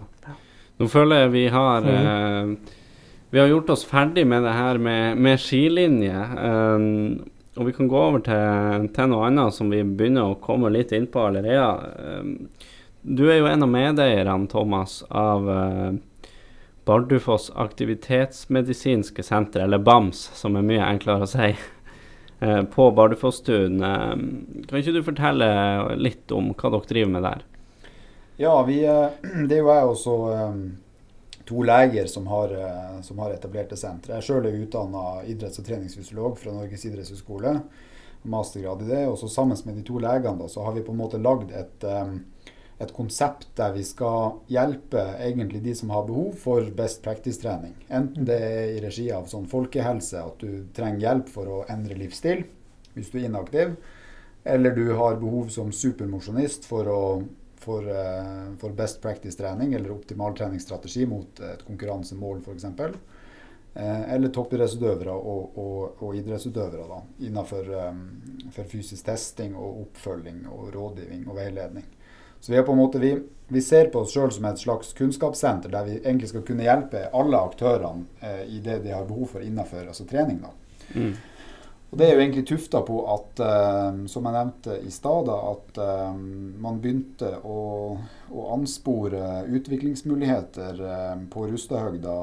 Nå føler jeg vi har mm. eh, vi har gjort oss ferdig med det her med, med skilinje. Um, og vi kan gå over til, til, noe annet som vi begynner å komme litt inn på allerede. Um, du er jo en av medeierne, Thomas, av uh, Bardufoss aktivitetsmedisinske senter, eller BAMS, som er mye enklere å si, uh, på Bardufosstun. Um, kan ikke du fortelle litt om hva dere driver med der? Ja, vi, uh, det er jo jeg også to leger som har, eh, som har etablerte sentre. Jeg sjøl er utdanna idretts- og treningsfysiolog fra Norges idrettshøgskole. Mastergrad i det. Og så sammen med de to legene da, så har vi på en måte lagd et, eh, et konsept der vi skal hjelpe egentlig de som har behov for best practice-trening. Enten det er i regi av sånn folkehelse, at du trenger hjelp for å endre livsstil hvis du er inaktiv, eller du har behov som supermosjonist for å for, eh, for best practice-trening eller optimal treningsstrategi mot et konkurransemål f.eks. Eh, eller toppidrettsutøvere og, og, og, idrettsutøvere da, innenfor um, for fysisk testing og oppfølging og rådgivning og veiledning. Så vi, er på en måte, vi, vi ser på oss sjøl som et slags kunnskapssenter der vi egentlig skal kunne hjelpe alle aktørene eh, i det de har behov for innenfor altså trening. da. Mm. Og Det er jo egentlig tufta på at, uh, som jeg nevnte i stad, at uh, man begynte å, å anspore utviklingsmuligheter uh, på Rustadhøgda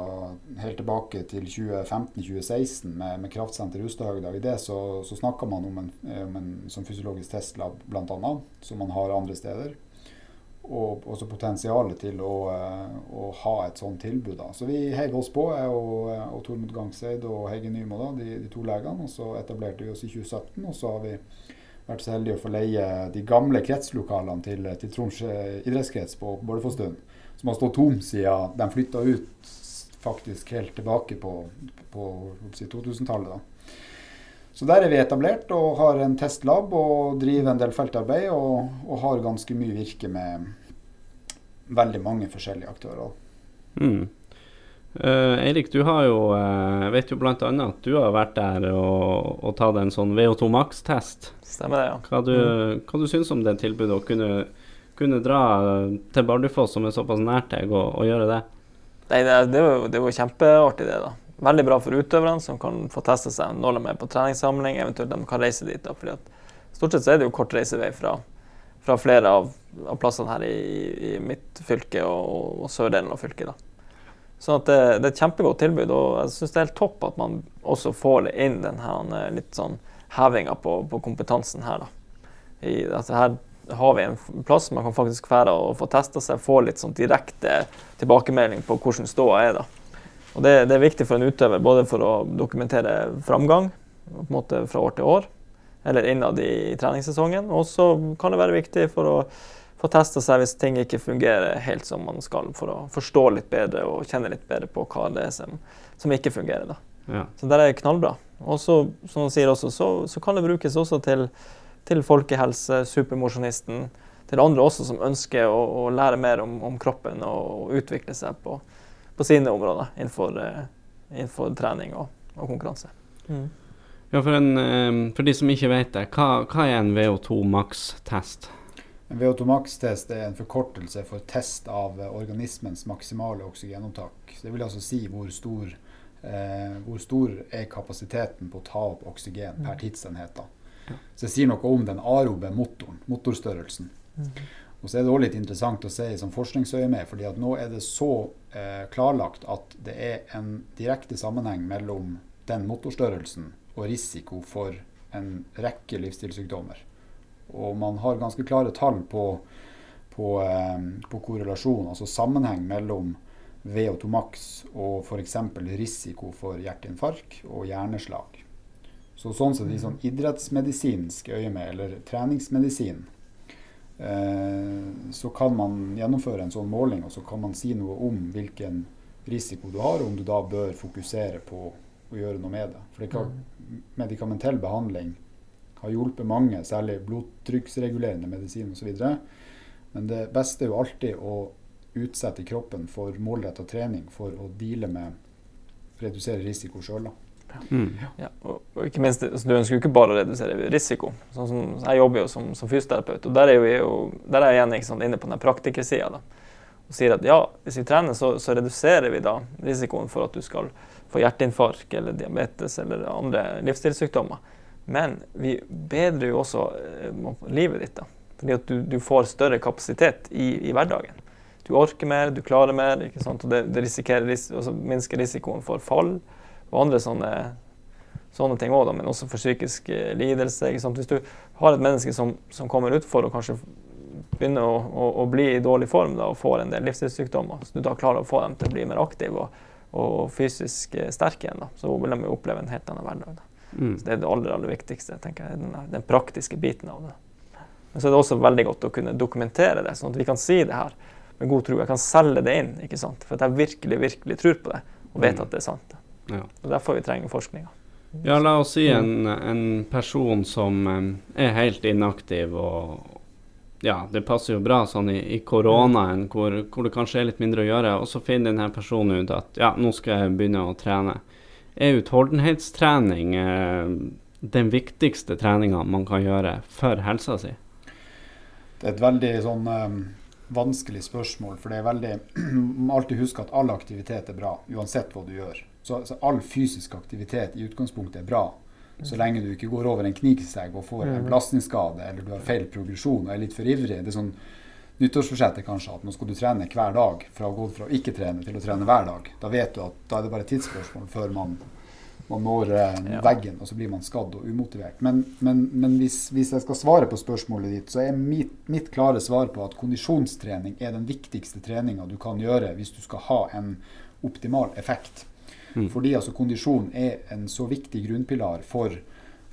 helt tilbake til 2015-2016 med, med kraftsenter Rustadhøgda. I det så, så snakka man om en, om en fysiologisk testlab bl.a., som man har andre steder og også potensialet til å, eh, å, ha et sånt tilbud. Da. Så vi heiv oss på, jeg og, og Tormod Gangseid og Hege Nymo, da, de, de, to legene. Og så etablerte vi oss i 2017, og så har vi vært så heldige å få leie de gamle kretslokalene til, til Troms idrettskrets på Bardufossstuen, som har stått tom siden de flytta ut faktisk helt tilbake på, på, på 2000-tallet. da. Så der er vi etablert og har en testlab og driver en del feltarbeid og, og har ganske mye virke med veldig mange forskjellige aktører. Mm. Uh, Eirik, du har jo uh, vet jo bl.a. at du har vært der og, og tatt en sånn VO2 Max-test. Stemmer det, ja. Hva du, mm. hva du syns om det tilbudet, å kunne, kunne dra til Bardufoss, som er såpass nært deg, og, og gjøre det? Nei, det, det, var, det var kjempeartig, det. da. Veldig bra for utøverne, som kan få teste seg når de er på treningssamling, eventuelt de kan reise dit. Da, fordi at Stort sett så er det jo kort reisevei fra, fra flere av, av, plassene her i, i, mitt fylke og, og sørdelen av fylket. da. Så det, det, er et kjempegodt tilbud, og jeg syns det er helt topp at man også får inn den her, litt sånn hevinga på, på, kompetansen her. Da. I, altså her har vi en plass man kan faktisk være og få testa seg, få litt sånn direkte tilbakemelding på hvordan ståa er. da. Og det, det, er viktig for en utøver både for å dokumentere framgang på en måte fra år til år, eller innad i, treningssesongen. Og så kan det være viktig for å få testa seg hvis ting ikke fungerer helt som man skal, for å forstå litt bedre og kjenne litt bedre på hva det er som, som ikke fungerer. Ja. Så det er knallbra. Og så, som han sier også, så, så, kan det brukes også til, til folkehelse, supermosjonisten, til andre også som ønsker å, å lære mer om, om, kroppen og, utvikle seg på, på sine områder innenfor, uh, innenfor trening og, og konkurranse. Mm. Ja, for, en, um, for, de som ikke vet det, hva, hva er en VO2 maks-test? En VO2max-test er en forkortelse for test av organismens maksimale oksygenopptak. Det vil altså si hvor stor, eh, hvor stor er kapasiteten på å ta opp oksygen per tidsenhet. tidsenhet. Så det sier noe om den arobe motoren, motorstørrelsen. Mm. Og så er det også litt interessant å se i sånn forskningsøyemed, fordi at nå er det så eh, klarlagt at det er en direkte sammenheng mellom den motorstørrelsen og risiko for en rekke livsstilssykdommer. Og man har ganske klare tall på, på, eh, på korrelasjon, altså sammenheng mellom VO2 max og f.eks. risiko for hjerteinfarkt og hjerneslag. Så sånn sett i sånn idrettsmedisinsk øyemed, eller treningsmedisin, så kan man gjennomføre en sånn måling, og så kan man si noe om hvilken risiko du har, og om du da bør fokusere på å gjøre noe med det. For det kan, medikamentell behandling har hjulpet mange, særlig blodtrykksregulerende medisin osv. Men det beste er jo alltid å utsette kroppen for målretta trening for å deale med redusere risiko sjøl. Mm. Ja, og, og, ikke minst, altså, Du ønsker jo ikke bare å redusere risiko. Sånn som, jeg jobber jo som, som fysioterapeut, og der er, jo, der er jeg igjen sant, inne på den praktikersida. Og sier at ja, hvis vi trener, så, så, reduserer vi da risikoen for at du skal få hjerteinfarkt eller diabetes eller andre livsstilssykdommer. Men vi bedrer jo også eh, livet ditt. da. Fordi at du, du får større kapasitet i, i, hverdagen. Du orker mer, du klarer mer. ikke sant? Og det, det risikerer, altså, minsker risikoen for fall og andre sånne, sånne ting òg, men også for psykisk eh, lidelse. Hvis du har et menneske som, som kommer utfor og kanskje begynner å, å, å, bli i dårlig form da, og får en del livsstilssykdommer, så du da klarer å få dem til å bli mer aktive og, og fysisk eh, sterke igjen, da, så vil de oppleve en helt annen hverdag. Da. Mm. Så Det er det aller, aller viktigste, tenker jeg, den, den, praktiske biten av det. Men så er det også veldig godt å kunne dokumentere det, sånn at vi kan si det her med god tro. Jeg kan selge det inn, ikke sant? for at jeg virkelig virkelig tror på det og vet mm. at det er sant. Ja. Og Derfor vi trenger forskninga. Ja, la oss si en, en person som um, er helt inaktiv og ja, det passer jo bra sånn i, i koronaen, hvor, hvor, det kanskje er litt mindre å gjøre. Og så finner denne personen ut at ja, nå skal jeg begynne å trene. Er utholdenhetstrening eh, den viktigste treninga man kan gjøre for helsa si? Det er et veldig sånn um, vanskelig spørsmål. For det er veldig Man må alltid huske at all aktivitet er bra, uansett hva du gjør. Så, så all fysisk aktivitet i utgangspunktet er bra. Så lenge du ikke går over en kniksegg og får en mm. belastningsskade, eller du har feil progresjon og er litt for ivrig. Det er sånn nyttårsforsettet kanskje at nå skal du trene hver dag, fra å gå fra å ikke trene til å trene hver dag. Da vet du at da er det bare et tidsspørsmål før man, man når eh, ja. veggen, og så blir man skadd og umotivert. Men, men, men hvis, hvis, jeg skal svare på spørsmålet ditt, så er mitt, mitt klare svar på at kondisjonstrening er den viktigste treninga du kan gjøre hvis du skal ha en optimal effekt. Mm. Fordi altså kondisjon er en så viktig grunnpilar for,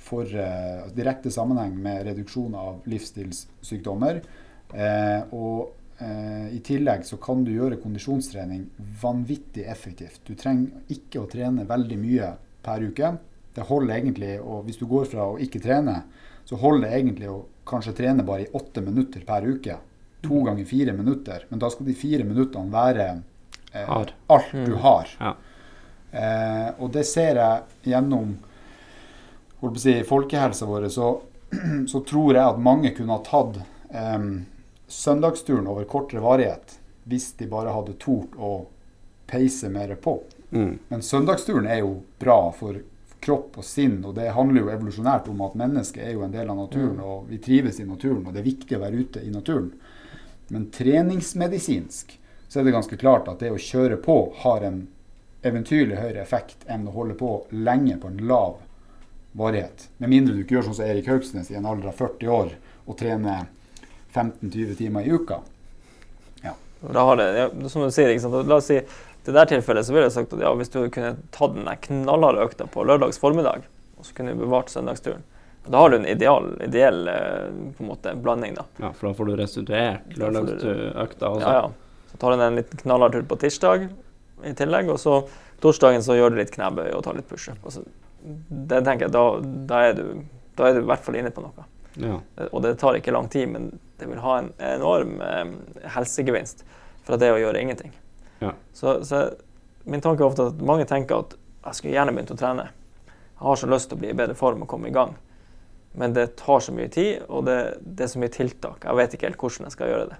for uh, direkte sammenheng med reduksjon av livsstilssykdommer Uh, og uh, i tillegg så kan du gjøre kondisjonstrening vanvittig effektivt. Du trenger ikke å trene veldig mye per uke. Det holder egentlig, og Hvis du går fra å ikke trene, så holder det egentlig å kanskje trene bare i åtte minutter per uke. To mm. ganger fire minutter. Men da skal de fire minuttene være eh, alt du mm. har. Ja. Eh, og det ser jeg gjennom si, folkehelsa vår, så, så, tror jeg at mange kunne ha tatt eh, søndagsturen over kortere varighet hvis de bare hadde tort å peise mer på. Mm. Men søndagsturen er jo bra for kropp og sinn, og det handler jo evolusjonært om at mennesket er jo en del av naturen, mm. og vi trives i naturen, og det er viktig å være ute i naturen. Men treningsmedisinsk så er det ganske klart at det å kjøre på har en eventyrlig høyere effekt enn å holde på lenge på en lav varighet. Med mindre du ikke gjør sånn som Erik Haugsnes i en alder av 40 år og trener 15-20 timer i uka. Ja. Da har det, ja, som du sier, La oss si til det der tilfellet så ville jeg sagt at ja, hvis du kunne tatt den knallharde økta på lørdags formiddag, og så kunne du bevart søndagsturen, da har du en ideal, ideell eh, på en måte, blanding. da. Ja, For da får du restituert lørdagsøkta også? Ja, ja. Så tar du en liten knallhard tur på tirsdag i tillegg, og så torsdagen så gjør du litt knebøy og tar litt pushup. Det tenker jeg, da, da, er du, da er du i hvert fall inne på noe. Ja. Og det tar ikke lang tid, men det vil ha en enorm eh, helsegevinst fra det å gjøre ingenting. Ja. Så, så, min tanke er ofte at mange tenker at jeg skulle gjerne begynt å trene. Jeg har så lyst til å bli i bedre form og komme i gang. Men det tar så mye tid, og det, det er så mye tiltak. Jeg vet ikke helt hvordan jeg skal gjøre det.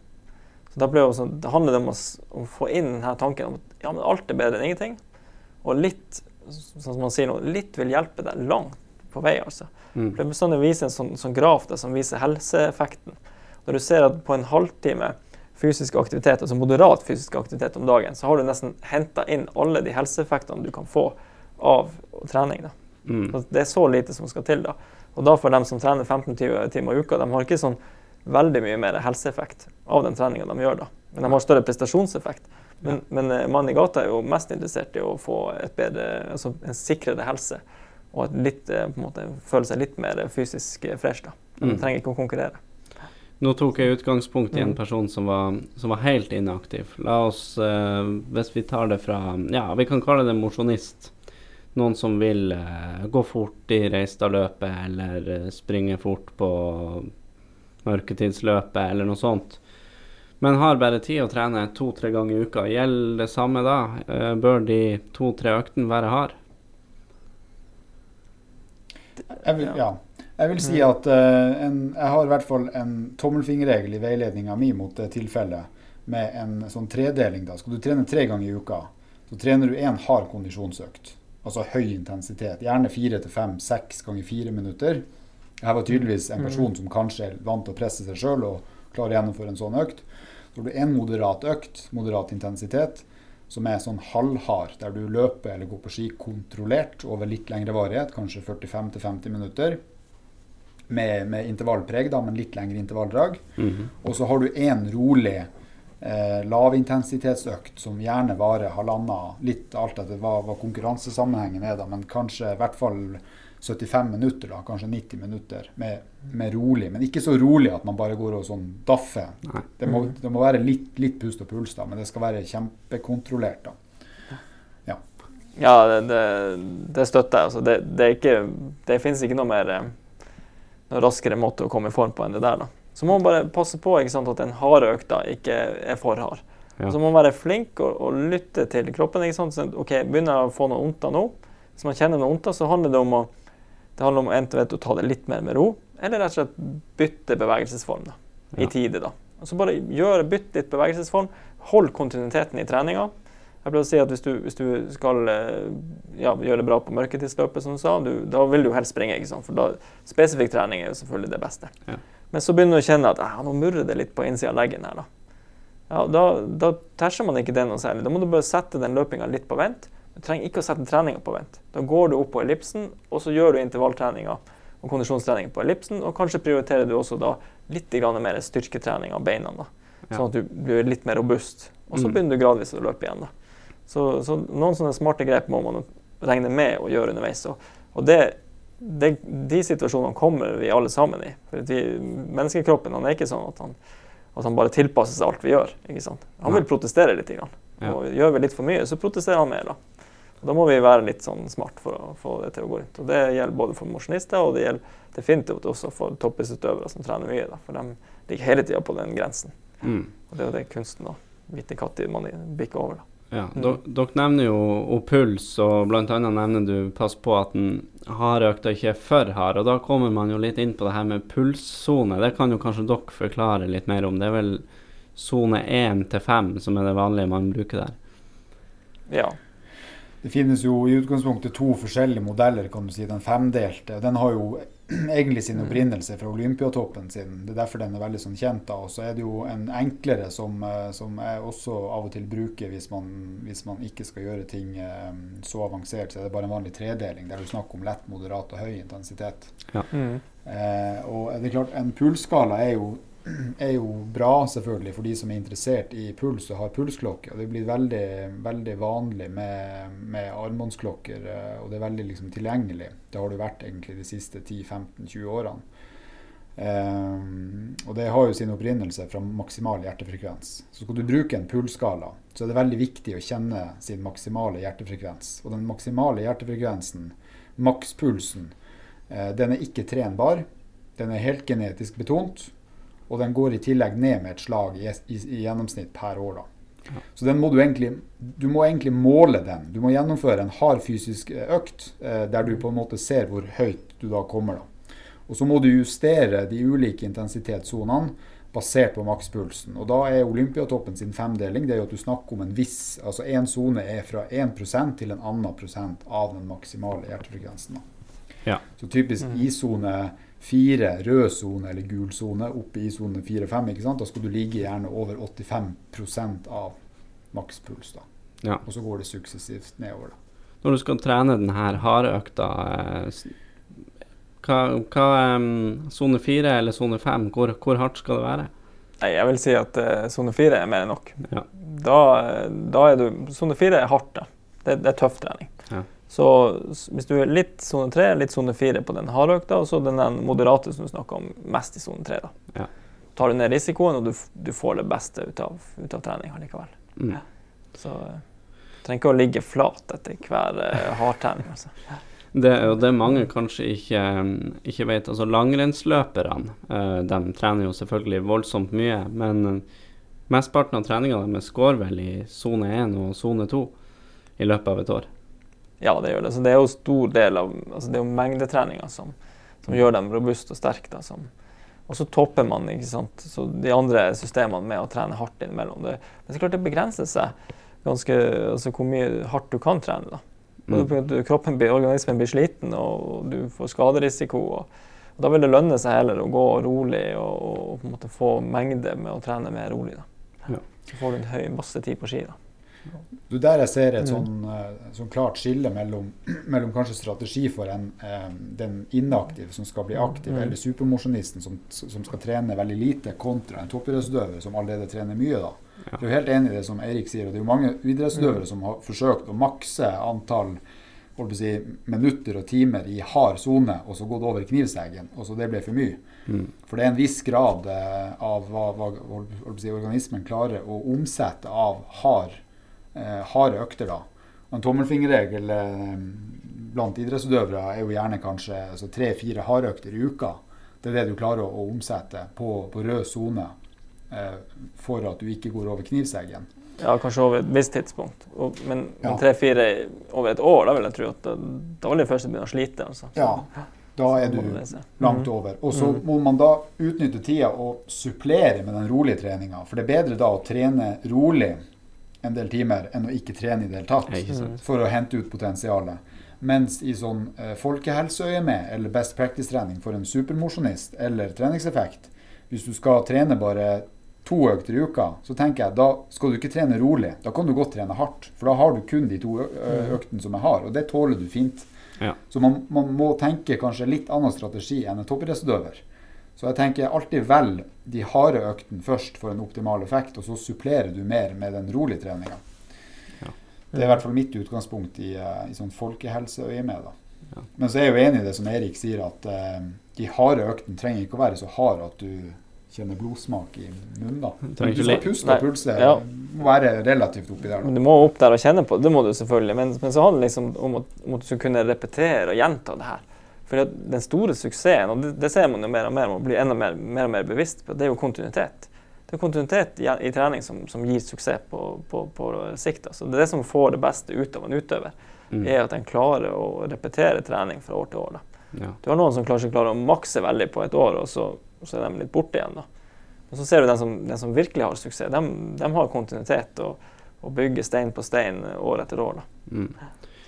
Så ble også, Det handler å, om å, få inn denne tanken om at ja, men alt er bedre enn ingenting. Og litt sånn som man sier nå, litt vil hjelpe deg langt på vei. altså. Mm. Det er bestandig vise en sånn, sånn graf der, som viser helseeffekten. Når du ser at på en halvtime fysisk aktivitet, altså moderat fysisk aktivitet om dagen, så har du nesten henta inn alle de helseeffektene du kan få av trening. Mm. Det er så lite som skal til. da. Og da for dem som trener 15-20 timer i uka, de har ikke sånn veldig mye mer helseeffekt av den treninga de gjør. da. Men de har større prestasjonseffekt. Men, men eh, mannen i gata er jo mest interessert i å få bedre, altså en sikrere helse. Og litt, eh, måte, føle seg litt mer fysisk fresh. da. De mm. trenger ikke å konkurrere. Nå tok jeg utgangspunkt i en mm. person som var, som var helt inaktiv. La oss, hvis vi tar det fra Ja, vi kan kalle det mosjonist. Noen som vil uh, gå fort i Reistadløpet eller uh, springe fort på mørketidsløpet eller noe sånt. Men har bare tid å trene to-tre ganger i uka. Gjelder det samme da? bør de to-tre øktene være hard? Jeg vil, ja. Jeg vil si mm. at uh, en, jeg har i hvert fall en tommelfingerregel i veiledninga mi mot det tilfellet med en sånn tredeling. da. Skal du trene tre ganger i uka, så trener du én hard kondisjonsøkt. Altså høy intensitet. Gjerne fire til fem, seks ganger fire minutter. Jeg var tydeligvis en person mm. som kanskje er vant til å presse seg sjøl og klarer å gjennomføre en sånn økt. Så har du en moderat økt, moderat intensitet, som er sånn halvhard, der du løper eller går på ski kontrollert over litt lengre varighet, kanskje 45-50 minutter med, med intervallpreg, da, men litt lengre intervalldrag. Mm -hmm. Og så har du én rolig eh, lavintensitetsøkt som gjerne varer halvannen, litt alt etter hva, hva konkurransesammenhengen er, da, men kanskje i hvert fall 75 minutter, da, kanskje 90 minutter med, med, rolig. Men ikke så rolig at man bare går og sånn daffer. Det må, mhm. det må, være litt, litt pust og puls, da, men det skal være kjempekontrollert. da. Ja, ja det, det, det, støtter jeg. Altså, det, det, ikke, det finnes ikke noe mer noe raskere måte å komme i form på enn det der. da. Så må man bare passe på sant, at den harde økta ikke er for hard. Ja. Så må man være flink og, og lytte til kroppen. ikke sant? Så, ok, Begynner jeg å få noe vondt nå, hvis man kjenner noe vondt, så handler det om å det handler om enten å ta det litt mer med ro, eller rett og slett bytte bevegelsesform da, i ja. tide. da. Så bare gjør, Bytt litt bevegelsesform. Hold kontinuiteten i treninga. Jeg pleier å si at Hvis du, hvis du skal eh, ja, gjøre det bra på mørketidsløpet, som du sa, du, da vil du helst springe. ikke sant? For da, Spesifikk trening er jo selvfølgelig det beste. Ja. Men så begynner du å kjenne at ah, nå murrer det litt på innsida av leggen. her da. Ja, Da, da terser man ikke det noe særlig. Da må du bare sette den løpinga litt på vent. Du trenger ikke å sette treninga på vent. Da går du opp på ellipsen, og så gjør du intervalltreninga og kondisjonstrening på ellipsen. Og kanskje prioriterer du også da litt mer styrketrening av beina, da, sånn at du blir litt mer robust. Og så mm. begynner du gradvis å løpe igjen. da. Så, så, noen sånne smarte grep må man regne med å gjøre underveis. Og, og det, det, de situasjonene kommer vi alle sammen i. For vi, Menneskekroppen han er ikke sånn at han, at han bare tilpasser seg alt vi gjør. Han vil protestere litt. Grann. Og Gjør vi litt for mye, så protesterer han mer. Da. Da må vi være litt sånn smart for å få det til å gå rundt. Og Det gjelder både for mosjonister og det gjelder definitivt også for toppidrettsutøvere som trener mye. Da. For de ligger hele tida på den grensen. Mm. Og Det er jo det kunsten, da. Vite når man bikker over. da. Ja, mm. Dere nevner jo og puls, og bl.a. nevner du pass på at den harde økta ikke er for hard. og Da kommer man jo litt inn på det her med pulssone. Det kan jo kanskje dere forklare litt mer om. Det er vel sone 1 til 5 som er det vanlige man bruker der? Ja. Det finnes jo i utgangspunktet to forskjellige modeller, kan du si. Den femdelte. Den har jo egentlig sin opprinnelse fra Olympiatoppen sin. Det er derfor den er veldig sånn kjent. da, Og så er det jo en enklere som, eh, som jeg også av og til bruker hvis man, hvis man ikke skal gjøre ting eh, så avansert. Så er det bare en vanlig tredeling, der du snakker om lett, moderat og høy intensitet. Ja. Mm. Eh, og det er klart, en pulsskala er jo er jo bra selvfølgelig for de som er interessert i puls og har pulsklokke. og Det blir veldig, veldig vanlig med, med armbåndsklokker, eh, og det er veldig liksom, tilgjengelig. Det har det vært egentlig de siste 10-15-20 årene. Um, og det har jo sin opprinnelse fra maksimal hjertefrekvens. Så skal du bruke en pulsskala, så er det veldig viktig å kjenne sin maksimale hjertefrekvens. Og den maksimale hjertefrekvensen, makspulsen, uh, den er ikke trenbar. Den er helt genetisk betont, og den går i tillegg ned med et slag i, i, i gjennomsnitt per år. da. Ja. Så den må du egentlig du må egentlig måle den. Du må gjennomføre en hard fysisk økt eh, der du på en måte ser hvor høyt du da kommer. da. Og så må du justere de ulike intensitetssonene basert på makspulsen. Og da er Olympiatoppen sin femdeling det er jo at du snakker om en viss Altså én sone er fra 1% til en annen prosent av den maksimale hjertefrekvensen. da. Ja. Så typisk Mm. Fire, rød sone eller gul sone, oppe i sone fire-fem, ikke sant? da skal du ligge gjerne over 85% av makspuls. da. Ja. Og så går det suksessivt nedover. da. Når du skal trene denne harde økta, eh, hva, hva Sone fire eller sone fem, hvor, hvor hardt skal det være? Nei, jeg vil si at eh, sone fire er mer enn nok. Ja. Da, eh, da er du Sone fire er hardt, da. Det, det er tøff trening. Ja. Så hvis du er litt sone 3, litt sone 4 på den harde økta, og så den, moderate som du snakker om, mest i sone 3, da. Ja. Tar du ned risikoen, og du, du får det beste ut av, ut av treninga likevel. Mm. Ja. Så eh, du trenger ikke å ligge flat etter hver uh, hardtrening. Altså. Det, jo det mange kanskje ikke, ikke vet, altså langrennsløperne eh, de trener jo selvfølgelig voldsomt mye, men eh, mesteparten av treninga deres går vel i sone 1 og sone 2 i løpet av et år. Ja, det gjør det. Så det er jo stor del av altså det er jo mengdetreninga som, som gjør dem robuste og sterke. Og så topper man de andre systemene med å trene hardt innimellom. Det, men så klart det begrenser seg ganske altså hvor mye hardt du kan trene. da. Både Mm. du- Kroppen blir, organismen blir sliten, og du får skaderisiko. Og, og Da vil det lønne seg heller å gå rolig og, og på en måte få mengde med å trene mer rolig. da. Ja. Så får du en høy, masse tid på ski. da. Det er der jeg ser et sånn, eh, sånn klart skille mellom, mellom kanskje strategi for en, eh, den inaktive som skal bli aktiv, Mm. eller supermosjonisten som, som skal trene veldig lite, kontra en toppidrettsutøver som allerede trener mye. da. Jeg er jo helt enig i det som Eirik sier. og Det er jo mange idrettsutøvere Mm. som har forsøkt å makse antall si, minutter og timer i hard sone, og så gått over knivseggen, og så det ble for mye. Mm. For det er en viss grad eh, av hva, hva si, organismen klarer å omsette av hard, harde økter. da. En tommelfingerregel eh, blant idrettsutøvere er jo gjerne kanskje altså, tre-fire hardøkter i uka. Det er det du klarer å, å omsette på, på rød sone eh, for at du ikke går over knivseggen. Ja, kanskje over et visst tidspunkt. Og, men Ja. tre-fire over et år, da vil jeg tro at da, vil de første begynne å slite. Altså. Ja, Da er du langt Mhm. over. Og så Mhm. må man da utnytte tida og supplere med den rolige treninga. For det er bedre da å trene rolig en del timer enn å ikke trene i det hele tatt. For å hente ut potensialet. Mens i sånn eh, folkehelseøyemed, eller best practice-trening for en supermosjonist, eller treningseffekt, hvis du skal trene bare to økter i uka, så tenker jeg da skal du ikke trene rolig. Da kan du godt trene hardt. For da har du kun de to ø- øktene som jeg har, og det tåler du fint. Ja. Så man, man må tenke kanskje litt annen strategi enn en toppidrettsutøver. Så jeg tenker alltid velg de harde øktene først for en optimal effekt, og så supplerer du mer med den rolige treninga. Ja. Det er i hvert fall mitt utgangspunkt i, eh, i sånn folkehelseøyemed. Ja. Men så er jeg jo enig i det som Erik sier, at uh, de harde øktene trenger ikke å være så harde at du kjenner blodsmak i munnen. da. du skal puste og pulse. Ja. må være relativt oppi der. Men du må opp der og kjenne på det må du selvfølgelig. Men, men så handler det liksom om at, om at du skal kunne repetere og gjenta det her. For den store suksessen, og det, det ser man jo mer og mer, man blir enda mer, mer og mer bevisst på, det er jo kontinuitet. Det er kontinuitet i, i trening som, som gir suksess på, på, på sikt. Altså. Det er det som får det beste ut av en utøver. Mm. er at en klarer å repetere trening fra år til år. Ja. Du har noen som kanskje klarer å makse veldig på et år, og så, og så er de litt borte igjen. Da. Men så ser du den som, den som virkelig har suksess, de, de har kontinuitet og, og bygger stein på stein år etter år. Mm.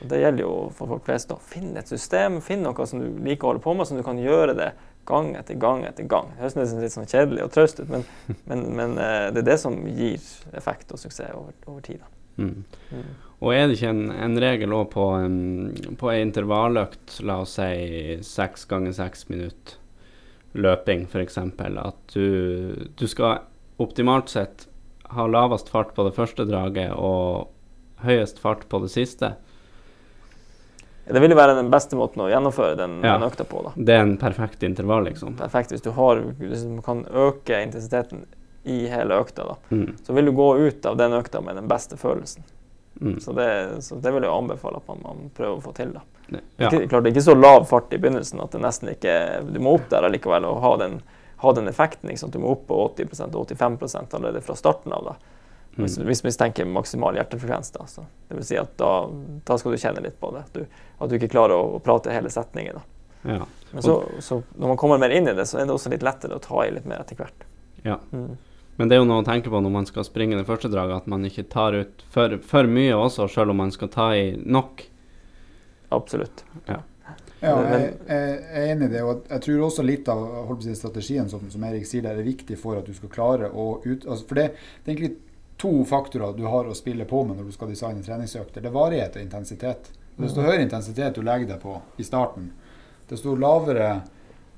Så Det gjelder jo for folk flest. å finne et system, finn noe som du liker å holde på med, som du kan gjøre det gang etter gang etter gang. Det høres nesten litt sånn kjedelig og traust ut, men, men, men, eh, det er det som gir effekt og suksess over, over tid. Mm. Mm. Og er det ikke en, en regel òg på, en, på ei intervalløkt, la oss si seks ganger seks minutter løping f.eks., at du, du skal optimalt sett ha lavest fart på det første draget og høyest fart på det siste? Det vil jo være den beste måten å gjennomføre den, ja. den økta på. da. Det er en perfekt intervall, liksom? Perfekt. Hvis du, har, liksom, kan øke intensiteten i hele økta, da, mm. så vil du gå ut av den økta med den beste følelsen. Mm. Så, det, så, det, vil jeg anbefale at man, man prøver å få til. da. Ja. Ikke, klart Det ikke så lav fart i begynnelsen at det nesten ikke Du må opp der likevel og ha den, ha den effekten. Liksom. Du må opp på 80 og 85% allerede fra starten av. da. Hvis, mm. hvis vi tenker maksimal hjertefrekvens, da. Så det vil si at da, da, skal du kjenne litt på det. At du, at du ikke klarer å, å prate hele setningen. da. Ja. Men så, så, når man kommer mer inn i det, så er det også litt lettere å ta i litt mer etter hvert. Ja. Mm. Men det er jo noe å tenke på når man skal springe det første draget, at man ikke tar ut for, for mye også, selv om man skal ta i nok. Absolutt. Ja. Ja, jeg, jeg, er enig i det. og Jeg tror også litt av si, strategien som, som, Erik sier der, er viktig for at du skal klare å ut... Altså for det, det, er egentlig to faktorer du har å spille på med når du skal designe treningsøkter. Det er varighet og intensitet. Desto høyere intensitet du legger deg på i starten, desto lavere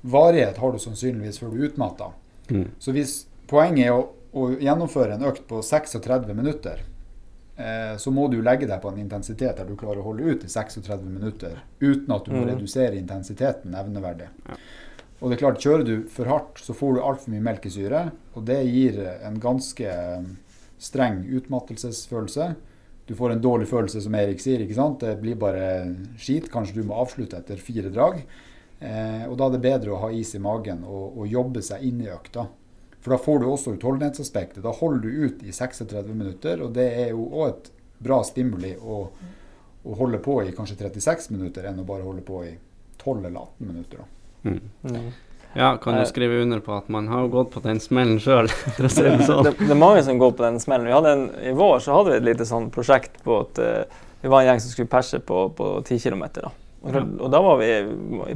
varighet har du sannsynligvis før du er utmatta. Mm. Så hvis Poenget er å, å gjennomføre en økt på 36 minutter. Eh, så må du legge deg på en intensitet der du klarer å holde ut i 36 minutter uten at du må mm. redusere intensiteten nevneverdig. Ja. Og det er klart, Kjører du for hardt, så får du altfor mye melkesyre. Og det gir en ganske streng utmattelsesfølelse. Du får en dårlig følelse, som Erik sier. ikke sant? Det blir bare skit. Kanskje du må avslutte etter fire drag. Eh, og da er det bedre å ha is i magen og, og jobbe seg inn i økta. For da får du også utholdenhetsaspektet. Da holder du ut i 36 minutter, og det er jo òg et bra stimuli å, å, holde på i kanskje 36 minutter enn å bare holde på i 12 eller 18 minutter. Mm. Mm. Ja, kan du skrive under på at man har gått på den smellen sjøl? det, sånn. det, det, er mange som går på den smellen. En, I vår så hadde vi et lite sånn prosjekt på at uh, vi var en gjeng som skulle perse på, på 10 km. Da. Og, og, da var vi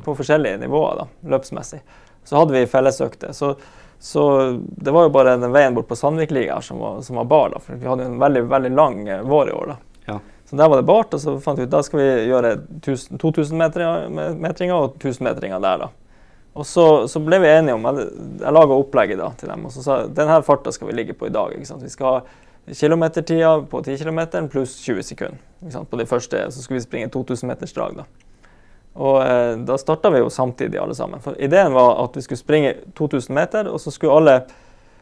på forskjellige nivåer da, løpsmessig. Så hadde vi fellesøkter. Så så det var jo bare den veien bort på Sandvikliga som var, som var bar. da, for Vi hadde en veldig veldig lang eh, vår i år. da. Ja. Så der var det bart, og så fant vi ut da skal vi gjøre 2000-metringer og 1000-metringer der. da. Og så, så, ble vi enige om Jeg, jeg laga opplegget da, til dem og så sa jeg, denne farta skal vi ligge på i dag. Vi skal ha kilometertida på 10 km pluss 20 sekunder. På de første så skulle vi springe 2000 meters drag. da. Og eh, da starta vi jo samtidig, alle sammen. For ideen var at vi skulle springe 2000 meter, og så skulle alle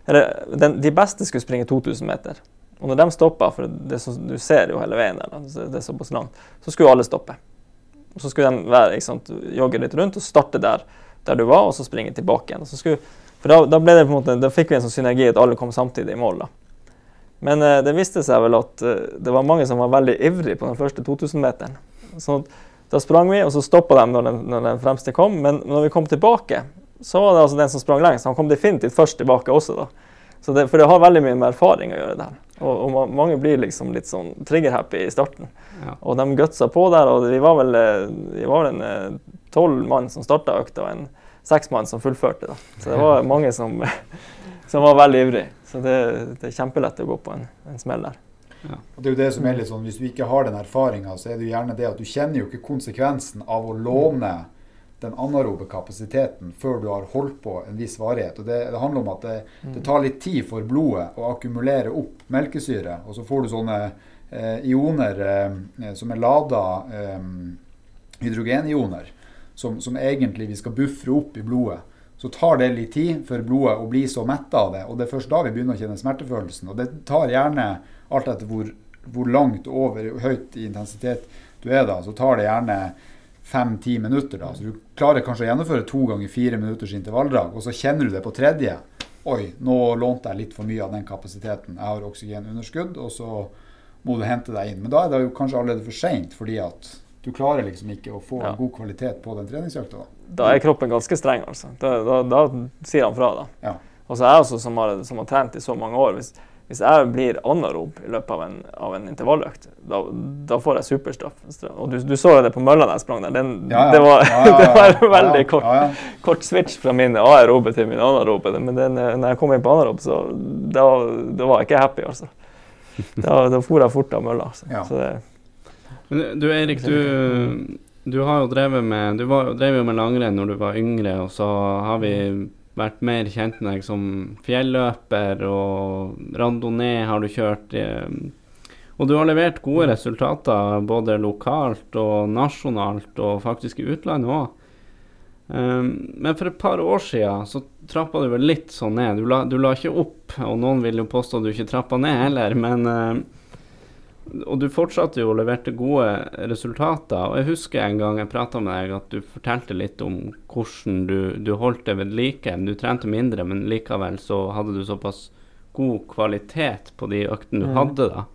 Eller den, de beste skulle springe 2000 meter. Og når de stoppa, for det så, du ser jo hele veien der, det er såpass langt, så skulle alle stoppe. Og så skulle de være, sant, jogge litt rundt og starte der, der du var, og så springe tilbake igjen. Skulle, for da, da, ble det på en måte, da fikk vi en sånn synergi at alle kom samtidig i mål. da. Men eh, det viste seg vel at eh, det var mange som var veldig ivrige på den første 2000-meteren. Sånn da sprang vi, og så stoppa de når den, når den, fremste kom. Men når vi kom tilbake, så var det altså den som sprang lengst. Han kom definitivt først tilbake også. da. Det, for det har veldig mye med erfaring å gjøre. der. Og, og mange blir liksom litt sånn trigger-happy i starten. Ja. Og de gutsa på der. og Vi var vel eh, vi var en eh, tolv mann som starta økta, og en seks mann som fullførte. da. Så det var mange som, som var veldig ivrige. Så det, det, er kjempelett å gå på en, en smell der. Ja. Det er jo det som er litt sånn, Hvis du ikke har den erfaringa, så er det jo gjerne det at du kjenner jo ikke konsekvensen av å låne den anarobe kapasiteten før du har holdt på en viss varighet. Og Det, det handler om at det, det, tar litt tid for blodet å akkumulere opp melkesyre. Og så får du sånne eh, ioner eh, som er lada eh, hydrogenioner, som, som, egentlig vi skal buffre opp i blodet. Så tar det litt tid for blodet å bli så metta av det. Og det er først da vi begynner å kjenne smertefølelsen. Og det tar gjerne alt etter hvor, hvor langt over høyt i intensitet du er da, så tar det gjerne fem-ti minutter. da, så Du klarer kanskje å gjennomføre to ganger fire minutters intervalldrag, og så kjenner du det på tredje. Oi, nå lånte jeg litt for mye av den kapasiteten. Jeg har oksygenunderskudd, og så må du hente deg inn. Men da er det jo kanskje allerede for seint, fordi at du klarer liksom ikke å få ja. god kvalitet på den treningsøkta. Da. da er kroppen ganske streng, altså. Da, da, da sier han fra, da. Ja. Og så er jeg også som har, som har trent i så mange år. hvis hvis jeg blir anarob i løpet av en, av en intervalløkt, da, da, får jeg superstraff. Og du, du så det på mølla da jeg sprang der. Den, ja. Det, var, det, var, en veldig kort, kort, switch fra min aerobe til min anarobe. Men den, når jeg kom inn på anarob, så da var jeg ikke happy, altså. Da, da for jeg fort av mølla. Altså. Men du Eirik, du, du, har jo drevet med Du var, drev jo med langrenn når du var yngre, og så har vi vært mer kjent med deg som fjelløper, og randonee har du kjørt. Og du har levert gode resultater både lokalt og nasjonalt, og faktisk i utlandet òg. Um, men for et par år siden så trappa du vel litt sånn ned. Du la, du la ikke opp, og noen vil jo påstå at du ikke trappa ned heller, men uh, og du fortsatte jo og leverte gode resultater. Og jeg husker en gang jeg prata med deg at du fortalte litt om hvordan du, du holdt det ved like. Du trente mindre, men likevel så hadde du såpass god kvalitet på de øktene du mm. hadde da.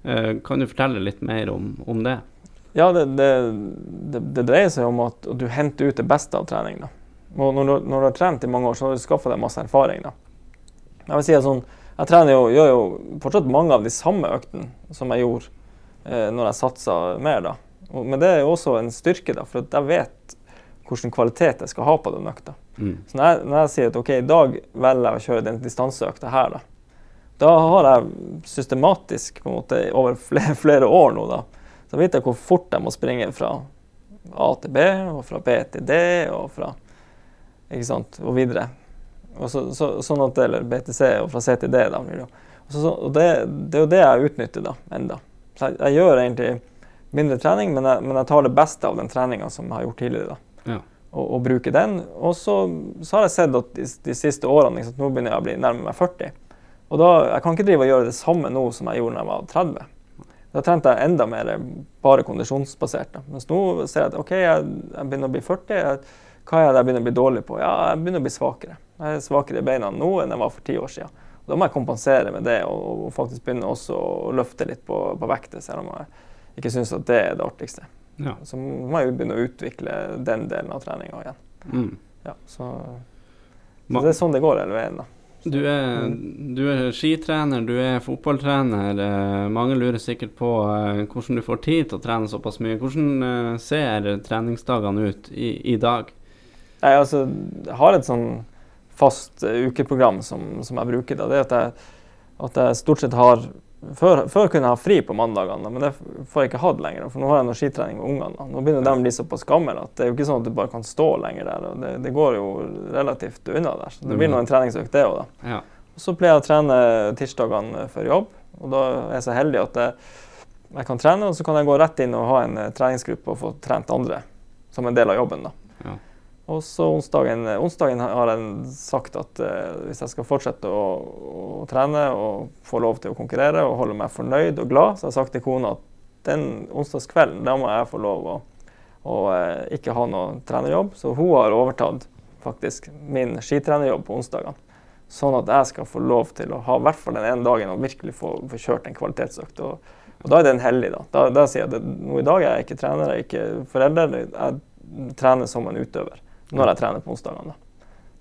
Uh, kan du fortelle litt mer om, om det? Ja, det, det, det, det, dreier seg om at du henter ut det beste av trening. da. Når, når, du har trent i mange år, så har du skaffa deg masse erfaring. da. Jeg vil si at sånn, jeg trener jo, gjør jo fortsatt mange av de samme øktene som jeg gjorde eh, når jeg satsa mer. da. Og, men det er jo også en styrke, da, for jeg vet hvilken kvalitet jeg skal ha på den økta. Mm. Så når jeg, når jeg, sier at ok, i dag velger jeg å kjøre den distanseøkta her, da, da har jeg systematisk på en måte over flere, flere år nå da, så vet jeg hvor fort jeg må springe fra A til B, og fra B til D, og fra ikke sant, og videre. Så, så, sånn at, eller BTC og fra C til D. Da, så, og det, det, er jo det jeg utnytter da, enda. Så jeg, jeg gjør egentlig mindre trening, men jeg, men jeg, tar det beste av den treninga som jeg har gjort tidligere. da. Ja. Og, og, bruker den. Og så, så, har jeg sett at de, de siste årene liksom, Nå begynner jeg å bli nærmere meg 40. Og da, Jeg kan ikke drive og gjøre det samme nå som jeg gjorde da jeg var 30. Da trente jeg enda mer bare kondisjonsbasert. Da. Mens nå ser jeg at OK, jeg, jeg begynner å bli 40. Jeg, hva er det jeg begynner å bli dårlig på? Ja, jeg begynner å bli svakere. Jeg er svakere i beina nå enn jeg var for ti år siden. Da må jeg kompensere med det og, faktisk begynne også å løfte litt på, på vekter, selv om jeg ikke syns at det er det artigste. Ja. Så må jeg jo begynne å utvikle den delen av treninga igjen. Mm. Ja, så, så, det er sånn det går hele veien. da. Du er, du er, skitrener, du er fotballtrener. Eh, mange lurer sikkert på eh, hvordan du får tid til å trene såpass mye. Hvordan eh, ser treningsdagene ut i, i dag? Jeg, altså, jeg har et sånn fast uh, ukeprogram som, som, jeg bruker. Da. Det er at jeg, at jeg stort sett har før, før, kunne jeg ha fri på mandagene, men det får jeg ikke hatt lenger. For nå har jeg noe skitrening med ungene. Nå begynner de å bli såpass gamle at det er jo ikke sånn at du bare kan stå lenger der. og Det, det går jo relativt unna der. Så det blir nå en treningsøkt, det òg, da. Ja. Så pleier jeg å trene tirsdagene før jobb, og da er jeg så heldig at jeg, jeg kan trene, og så kan jeg gå rett inn og ha en eh, treningsgruppe og få trent andre som en del av jobben. da. Ja. Og så onsdagen, onsdagen, har jeg sagt at uh, hvis jeg skal fortsette å, å, trene og få lov til å konkurrere og holde meg fornøyd og glad, så har jeg sagt til kona at den onsdagskvelden da må jeg få lov å, å uh, ikke ha noe trenerjobb. Så hun har overtatt faktisk min skitrenerjobb på onsdagene. Sånn at jeg skal få lov til å ha i hvert fall den ene dagen og virkelig få, få kjørt en kvalitetsøkt. Og, og, da er den hellig. Da. Da, da sier jeg at nå i dag er jeg ikke trener, jeg er ikke forelder. Jeg trener som en utøver når jeg trener på onsdagene.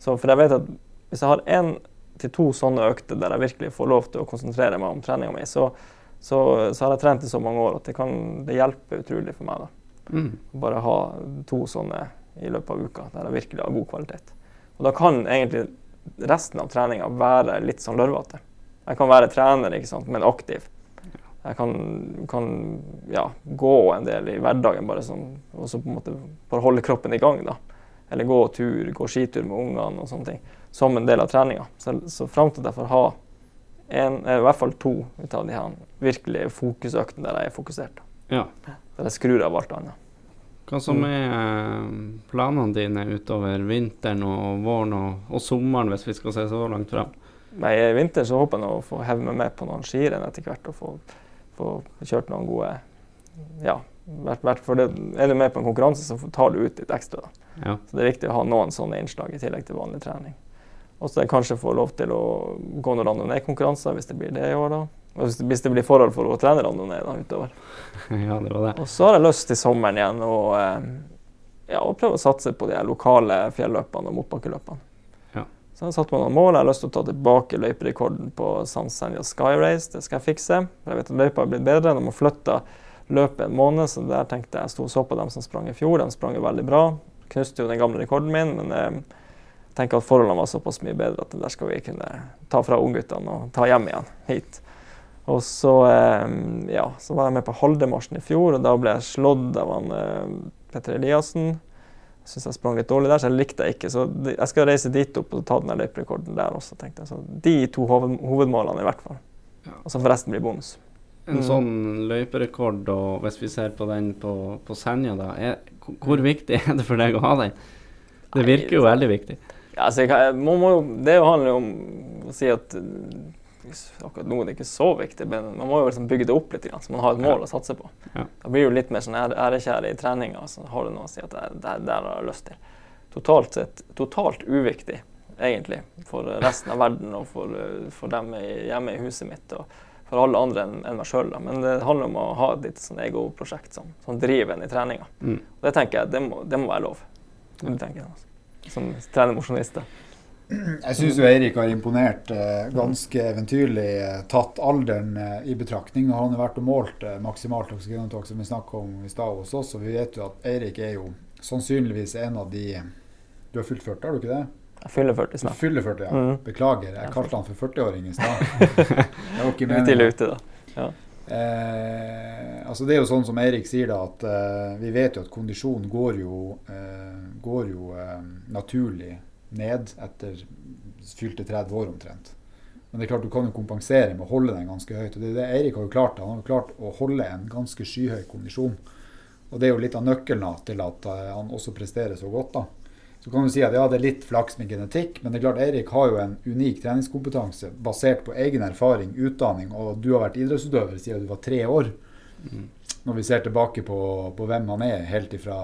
For jeg vet at hvis jeg har én til to sånne økter der jeg virkelig får lov til å konsentrere meg om treninga mi, så, så, så, har jeg trent i så mange år at det, kan, det hjelper utrolig for meg. da. Mm. Bare ha to sånne i løpet av uka der jeg virkelig har god kvalitet. Og da kan egentlig resten av treninga være litt sånn lørvete. Jeg kan være trener, ikke sant, men aktiv. Jeg kan, kan ja, gå en del i hverdagen bare sånn, og så på en måte bare holde kroppen i gang. da eller gå tur, gå skitur med ungene og sånne ting, som en del av treninga. Så, så fram til jeg får ha en, i hvert fall to ut av de her virkelig fokusøktene der jeg er fokusert. Ja. Der jeg skrur av alt annet. Hva som er eh, planene dine utover vinteren og våren og, og sommeren, hvis vi skal se så langt fram? Nei, I vinter så håper jeg å få heve meg med på noen skirenn etter hvert og få, få kjørt noen gode ja, vært, vært, for det, Er du med på en konkurranse, så tar du ut litt ekstra. Ja. Så det er viktig å ha noen sånne innslag i tillegg til vanlig trening. Og så kanskje få lov til å gå noen randonee-konkurranser hvis det blir det i år. da. Og hvis det, blir forhold for å trene randonee da, utover. ja, det var det. Og så har jeg lyst til sommeren igjen å eh, ja, prøve å satse på de lokale fjelløpene og motbakkeløpene. Ja. Så jeg satt meg noen mål. Jeg har lyst til å ta tilbake løyperekorden på Sansenja Sky Race. Det skal jeg fikse. Jeg vet at løypa har blitt bedre. De har flytta løpet en måned, så der tenkte jeg jeg sto og så på dem som sprang i fjor. De sprang jo veldig bra. Knuste jo den gamle rekorden min, men jeg tenker at forholdene var såpass mye bedre at der skal vi kunne ta fra ungguttene og ta hjem igjen hit. Og så, eh, ja, så var jeg med på Haldemarsjen i fjor, og da ble jeg slått av han eh, Petter Eliassen syns jeg sprang litt dårlig der, så jeg likte det ikke. Så jeg skal reise dit opp og ta den løyperekorden der også, tenkte jeg. Så de to hovedmålene i hvert fall. Og så får resten bli bonus. En mm. sånn løyperekord, og hvis vi ser på den på, på Senja, da, er, hvor viktig er det for deg å ha den? Det virker jo veldig viktig. Ja, altså, jeg, må, må, det handler jo om å si at akkurat nå er det ikke så viktig, men man må jo liksom bygge det opp litt, så man har et mål å satse på. Ja. Da blir det litt mer sånn ærekjær i treninga, så har du noe å si at det, det, det har jeg lyst til. Totalt sett totalt uviktig, egentlig, for resten av verden og for, for dem hjemme i huset mitt. og for alle andre enn en meg sjøl. Men det handler om å ha et lite sånn egoprosjekt som, som driver en i treninga. Mm. Det tenker jeg, det må, det må være lov. Det tenker jeg, altså. Som trener mosjonister. Jeg syns Eirik har imponert eh, ganske eventyrlig. Eh, tatt alderen eh, i betraktning. Han har vært og målt eh, maksimalt oksygentak, som vi snakka om i stad hos oss. Og vi vet jo at Eirik er jo sannsynligvis en av de Du har fullført, 40, har du ikke det? Jeg fyller 40 snart. Fyller 40, ja. Mm. Beklager, jeg kalte han for 40-åring i stad. det var ikke meningen. ute, da. Ja. Eh, altså det er jo sånn som Eirik sier, da, at eh, vi vet jo at kondisjon går jo, eh, går jo naturlig ned etter fylte 30 år omtrent. Men det er klart du kan jo kompensere med å holde den ganske høyt. og det er det Eirik har jo klart. Han har jo klart å holde en ganske skyhøy kondisjon. Og det er jo litt av nøkkelen til at eh, han også presterer så godt. da. Så kan du si at ja, det er litt flaks med genetikk, men det er klart Eirik har jo en unik treningskompetanse basert på egen erfaring, utdanning, og du har vært idrettsutøver siden du var tre år. Mm. Når vi ser tilbake på, på hvem han er helt ifra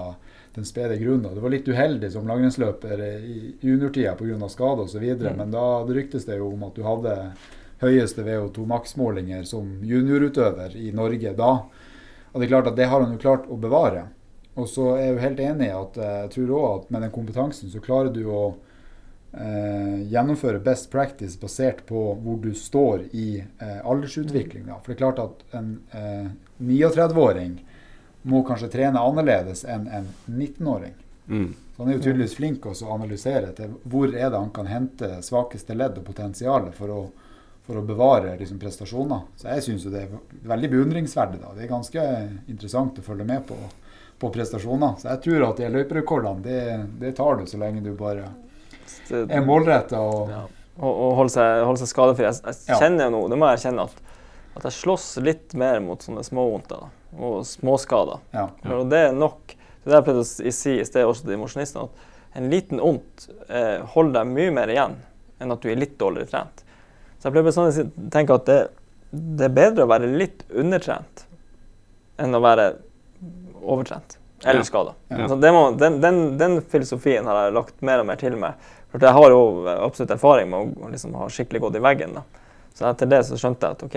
den spede grunnen. Du var litt uheldig som langrennsløper i juniortida pga. skade osv., mm. men da det ryktes det jo om at du hadde høyeste VO2 maksmålinger som juniorutøver i Norge da. Og det er klart at det har han jo klart å bevare. Og så er jeg jo helt enig i at eh, jeg tror òg at med den kompetansen så klarer du å eh, gjennomføre best practice basert på hvor du står i eh, aldersutvikling. For det er klart at en eh, 39-åring må kanskje trene annerledes enn en 19-åring. Mm. Så Han er jo tydeligvis flink også å analysere til hvor er det han kan hente svakeste ledd og potensialet for å, for å bevare liksom, prestasjoner. Så jeg syns det er veldig beundringsverdig. da. Det er ganske interessant å følge med på, på prestasjoner. Så jeg tror at de løyperekordene, det, det, tar du så lenge du bare er målretta. Og, ja. og, og holde seg, holde seg skadefri. Jeg, jeg kjenner jo nå, det må jeg erkjenne, at, at jeg slåss litt mer mot sånne småvondter og småskader. Ja. Og det er nok. Det er jeg pleide å si i sted også til mosjonistene, at en liten vondt eh, holder deg mye mer igjen enn at du er litt dårligere trent. Så jeg pleier sånn å tenke at det, det, er bedre å være litt undertrent enn å være overtrent eller skada. Ja. Den, den, den, filosofien har jeg lagt mer og mer til meg. For jeg har jo absolutt erfaring med å liksom, ha skikkelig gått i veggen. Da. Så etter det så skjønte jeg at OK,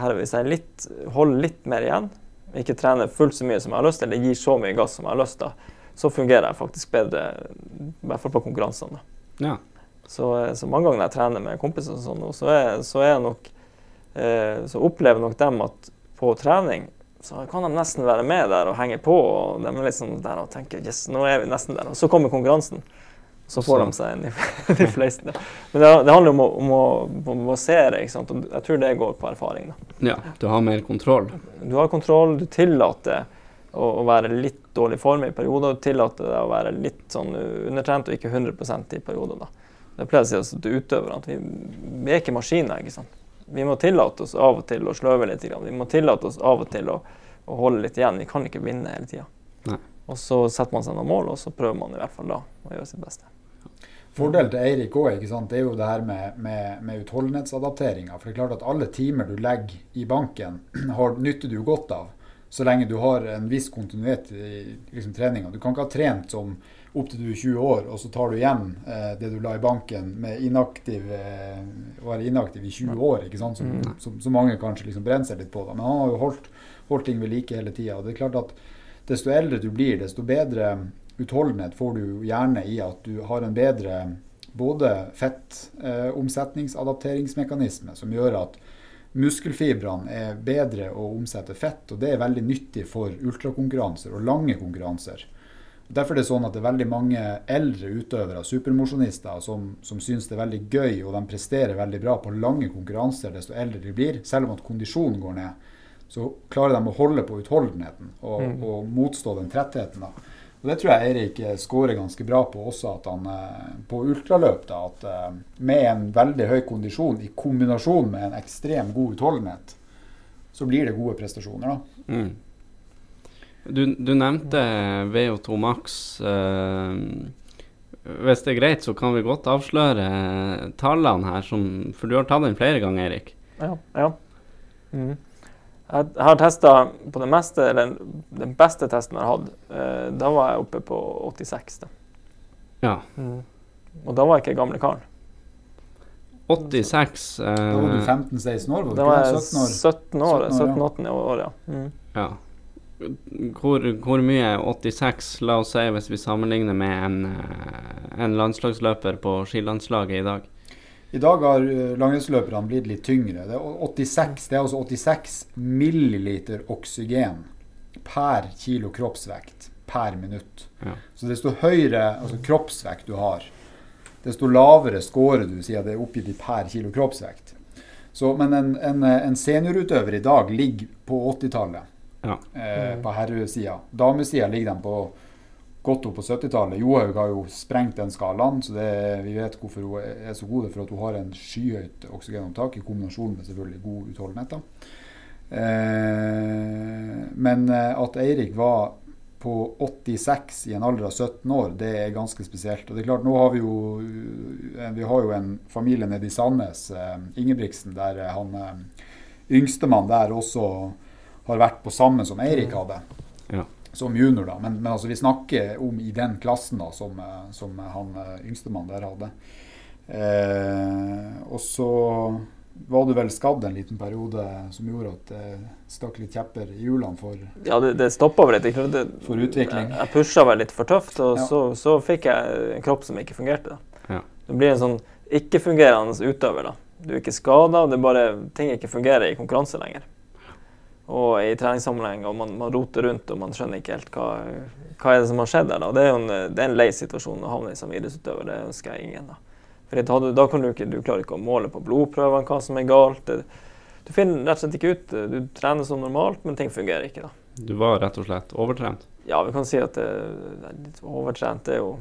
her hvis jeg litt, holder litt mer igjen, ikke trener fullt så mye som jeg har lyst til, eller gir så mye gass som jeg har lyst til, så fungerer jeg faktisk bedre, i hvert fall på konkurransene. Ja. Så, så, mange ganger når jeg trener med kompiser, og sånn, så, er, så, er nok, eh, så opplever nok dem at på trening så kan de nesten være med der og henge på. og De er liksom der og tenker yes, nå er vi nesten der. Og så kommer konkurransen. Så får de seg en de fleste. Men det, det handler om å, om å, om å basere, ikke sant? og jeg tror det går på erfaring. Da. Ja, du har mer kontroll? Du har kontroll, du tillater å, å være litt dårlig form i perioder. Du tillater deg å være litt sånn undertrent og ikke 100% i perioder. Da. Det pleier å si til utøverne at vi, vi, er ikke maskiner. ikke sant? Vi må tillate oss av og til å sløve litt. Vi må tillate oss av og til å, å holde litt igjen. Vi kan ikke vinne hele tida. Og så setter man seg noen mål, og så prøver man i hvert fall da å gjøre sitt beste. Fordelen til Eirik òg det er jo det her med, med, med utholdenhetsadapteringa. For det er klart at alle timer du legger i banken, har, nytter du godt av. Så lenge du har en viss kontinuitet i liksom, treninga. Du kan ikke ha trent som opp til du er 20 år, og så tar du igjen eh, det du la i banken med inaktiv, eh, å være inaktiv i 20 år. ikke sant? Som, mm. som, som mange kanskje liksom brenner seg litt på. Da. Men han har jo holdt, holdt ting ved like hele tida. Det er klart at desto eldre du blir, desto bedre utholdenhet får du gjerne i at du har en bedre både fettomsetningsadapteringsmekanisme, som gjør at muskelfibrene er bedre å omsette fett, og det er veldig nyttig for ultrakonkurranser og lange konkurranser. Derfor er det sånn at det er veldig mange eldre utøvere, supermosjonister, som, som syns det er veldig gøy, og de presterer veldig bra på lange konkurranser desto eldre de blir. Selv om at kondisjonen går ned, så klarer de å holde på utholdenheten og, mm. og motstå den trettheten. da. Og Det tror jeg Eirik eh, skårer ganske bra på også, at han eh, på ultraløp da, at eh, med en veldig høy kondisjon i kombinasjon med en ekstrem god utholdenhet, så blir det gode prestasjoner. da. Mm. Du, du, nevnte VO2 Max. Uh, hvis det er greit, så kan vi godt avsløre tallene her, som, for du har tatt den flere ganger, Erik. Ja. ja. Mm. Jeg har testa på det meste, eller den beste testen jeg har hatt. Uh, da var jeg oppe på 86. Da. Ja. Mm. Og da var jeg ikke gamle karen. 86 uh, Da var du 15-16 år? Da var jeg 17 år. 17 år, 17 år, år, ja. Mm. ja hvor, hvor, mye er 86, la oss si, hvis vi sammenligner med en, eh, en landslagsløper på skilandslaget i dag? I dag har eh, langrennsløperne blitt litt tyngre. Det er, 86, det er altså 86 milliliter oksygen per kilo kroppsvekt per minutt. Ja. Så desto høyere altså kroppsvekt du har, desto lavere scorer du, sier det er oppgitt i per kilo kroppsvekt. Så, men en, en, en seniorutøver i dag ligger på 80-tallet ja. eh, på herresida. Damesida ligger de på godt opp på 70-tallet. Johaug har jo sprengt den skalaen, så det, vi vet hvorfor hun er så god. For at hun har en skyhøyt oksygenopptak i kombinasjon med selvfølgelig god utholdenhet. Eh, men eh, at Eirik var på 86 i en alder av 17 år, det er ganske spesielt. Og det er klart, nå har vi jo, eh, vi har jo en familie nede i Sandnes, eh, Ingebrigtsen, der han eh, yngstemann der også har vært på samme som Eirik mm. hadde. Ja. Som junior, da. Men, men altså, vi snakker om i den klassen da, som, eh, som han eh, yngstemann der hadde. Eh, og så var du vel skadd en liten periode som gjorde at det stakk litt kjepper i hjulene for Ja, det, det stoppa vel litt. Det, for utvikling. Jeg, jeg pusha vel litt for tøft, og ja. så, så, fikk jeg en kropp som ikke fungerte. Da. Ja. Du blir en sånn ikke-fungerende utøver. da. Du er ikke skada, ting ikke fungerer i konkurranse lenger og i treningssammenheng, og man, man, roter rundt og man skjønner ikke helt hva, hva er det som har skjedd der. Da. Det er jo en, det er en lei situasjon å havne i som idrettsutøver, det ønsker jeg ingen. Da. For da kan du ikke, du klarer ikke å måle på blodprøvene hva som er galt. Det, du finner rett og slett ikke ut. Du trener som normalt, men ting fungerer ikke. da. Du var rett og slett overtrent? Ja, vi kan si at det, litt overtrent er jo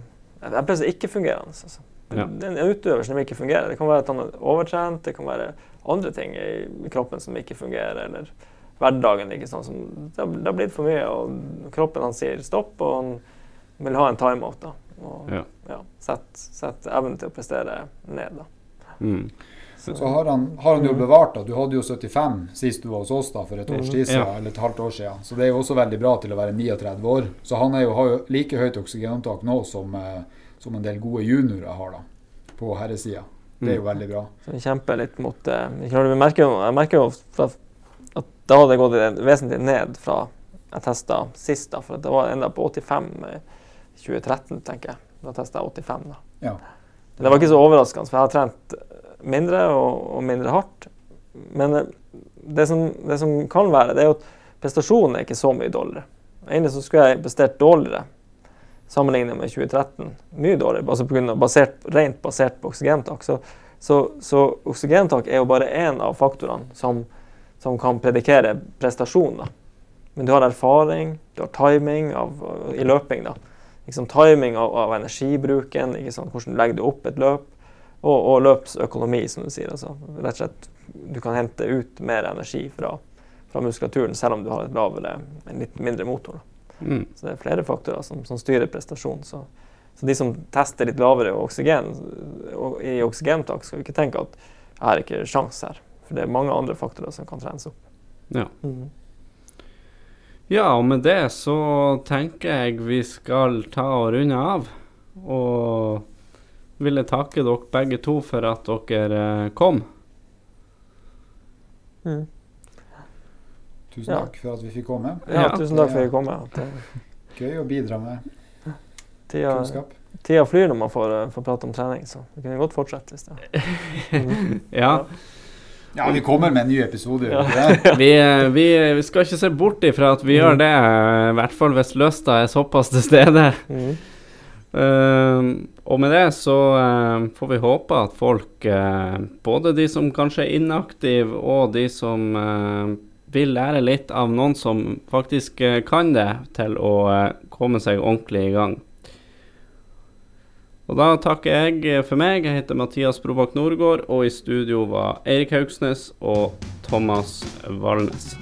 Jeg pleier ikke-fungerende. Altså. Ja. Det er en utøver som ikke fungerer. Det kan være at han er overtrent, det kan være andre ting i kroppen som ikke fungerer. eller hverdagen ikke sånn som Det har blitt for mye, og kroppen han sier stopp, og han vil ha en timeout. da. Og ja. ja, sette sett evnen til å prestere ned. da. Mm. Så, så har, han, har, han, jo bevart det. du hadde jo 75 sist du var hos oss da, for et års tid siden, ja. eller et halvt år siden. Så det er jo også veldig bra til å være 39 år. Så han jo, har jo like høyt oksygenopptak nå som, eh, som, en del gode juniorer har da, på herresida. Det er jo mm. veldig bra. Så vi kjemper litt mot det. merker jo, Jeg merker jo fra da hadde det gått vesentlig ned fra jeg testa sist. da, for Det var enda på 85 i 2013, tenker jeg. Da testa jeg 85. da. Ja. Det var ikke så overraskende, for jeg har trent mindre og, og mindre hardt. Men det som, det som, kan være, det er at prestasjonen er ikke så mye dårligere. Egentlig så skulle jeg prestert dårligere sammenlignet med 2013. Mye dårligere, altså på grunn av basert, rent basert på oksygentak. Så, så, så oksygentak er jo bare én av faktorene som som kan predikere prestasjon. Da. Men du har erfaring, du har timing av, i løping. da. Liksom timing av, av energibruken, hvordan legger du opp et løp, og, og løpsøkonomi, som du sier. Altså. Rett og slett, du kan hente ut mer energi fra, fra muskulaturen, selv om du har et lavere, en litt mindre motor. Mm. Så det er flere faktorer som, som styrer prestasjon. Så, så, de som tester litt lavere oksygen, i oksygentak, skal ikke tenke at jeg har ikke sjans her. For det er mange andre faktorer som kan trenes opp. Ja. Mm. Ja, og med det så tenker jeg vi skal ta og runde av. Og ville takke dere begge to for at dere eh, kom. Mm. Tusen ja. takk for at vi fikk komme. Ja, ja tusen takk for at vi fikk komme. Gøy å bidra med kunnskap. tida flyr når man får, eh, får prate om trening, så vi kunne godt fortsette hvis det Ja. Ja, vi kommer med en ny episode. Ja. vi? Vi, eh, vi, vi skal ikke se bort ifra at vi gjør det, eh, i hvert fall hvis lysta er såpass til stede. Mm. Uh, og med det så uh, får vi håpe at folk, uh, både de som kanskje er inaktive, og de som vil lære litt av noen som faktisk kan det, til å komme seg ordentlig i gang. Og da takker jeg for meg. Jeg heter Mathias Brobakk Nordgård, og i studio var Eirik Haugsnes og Thomas Valnes.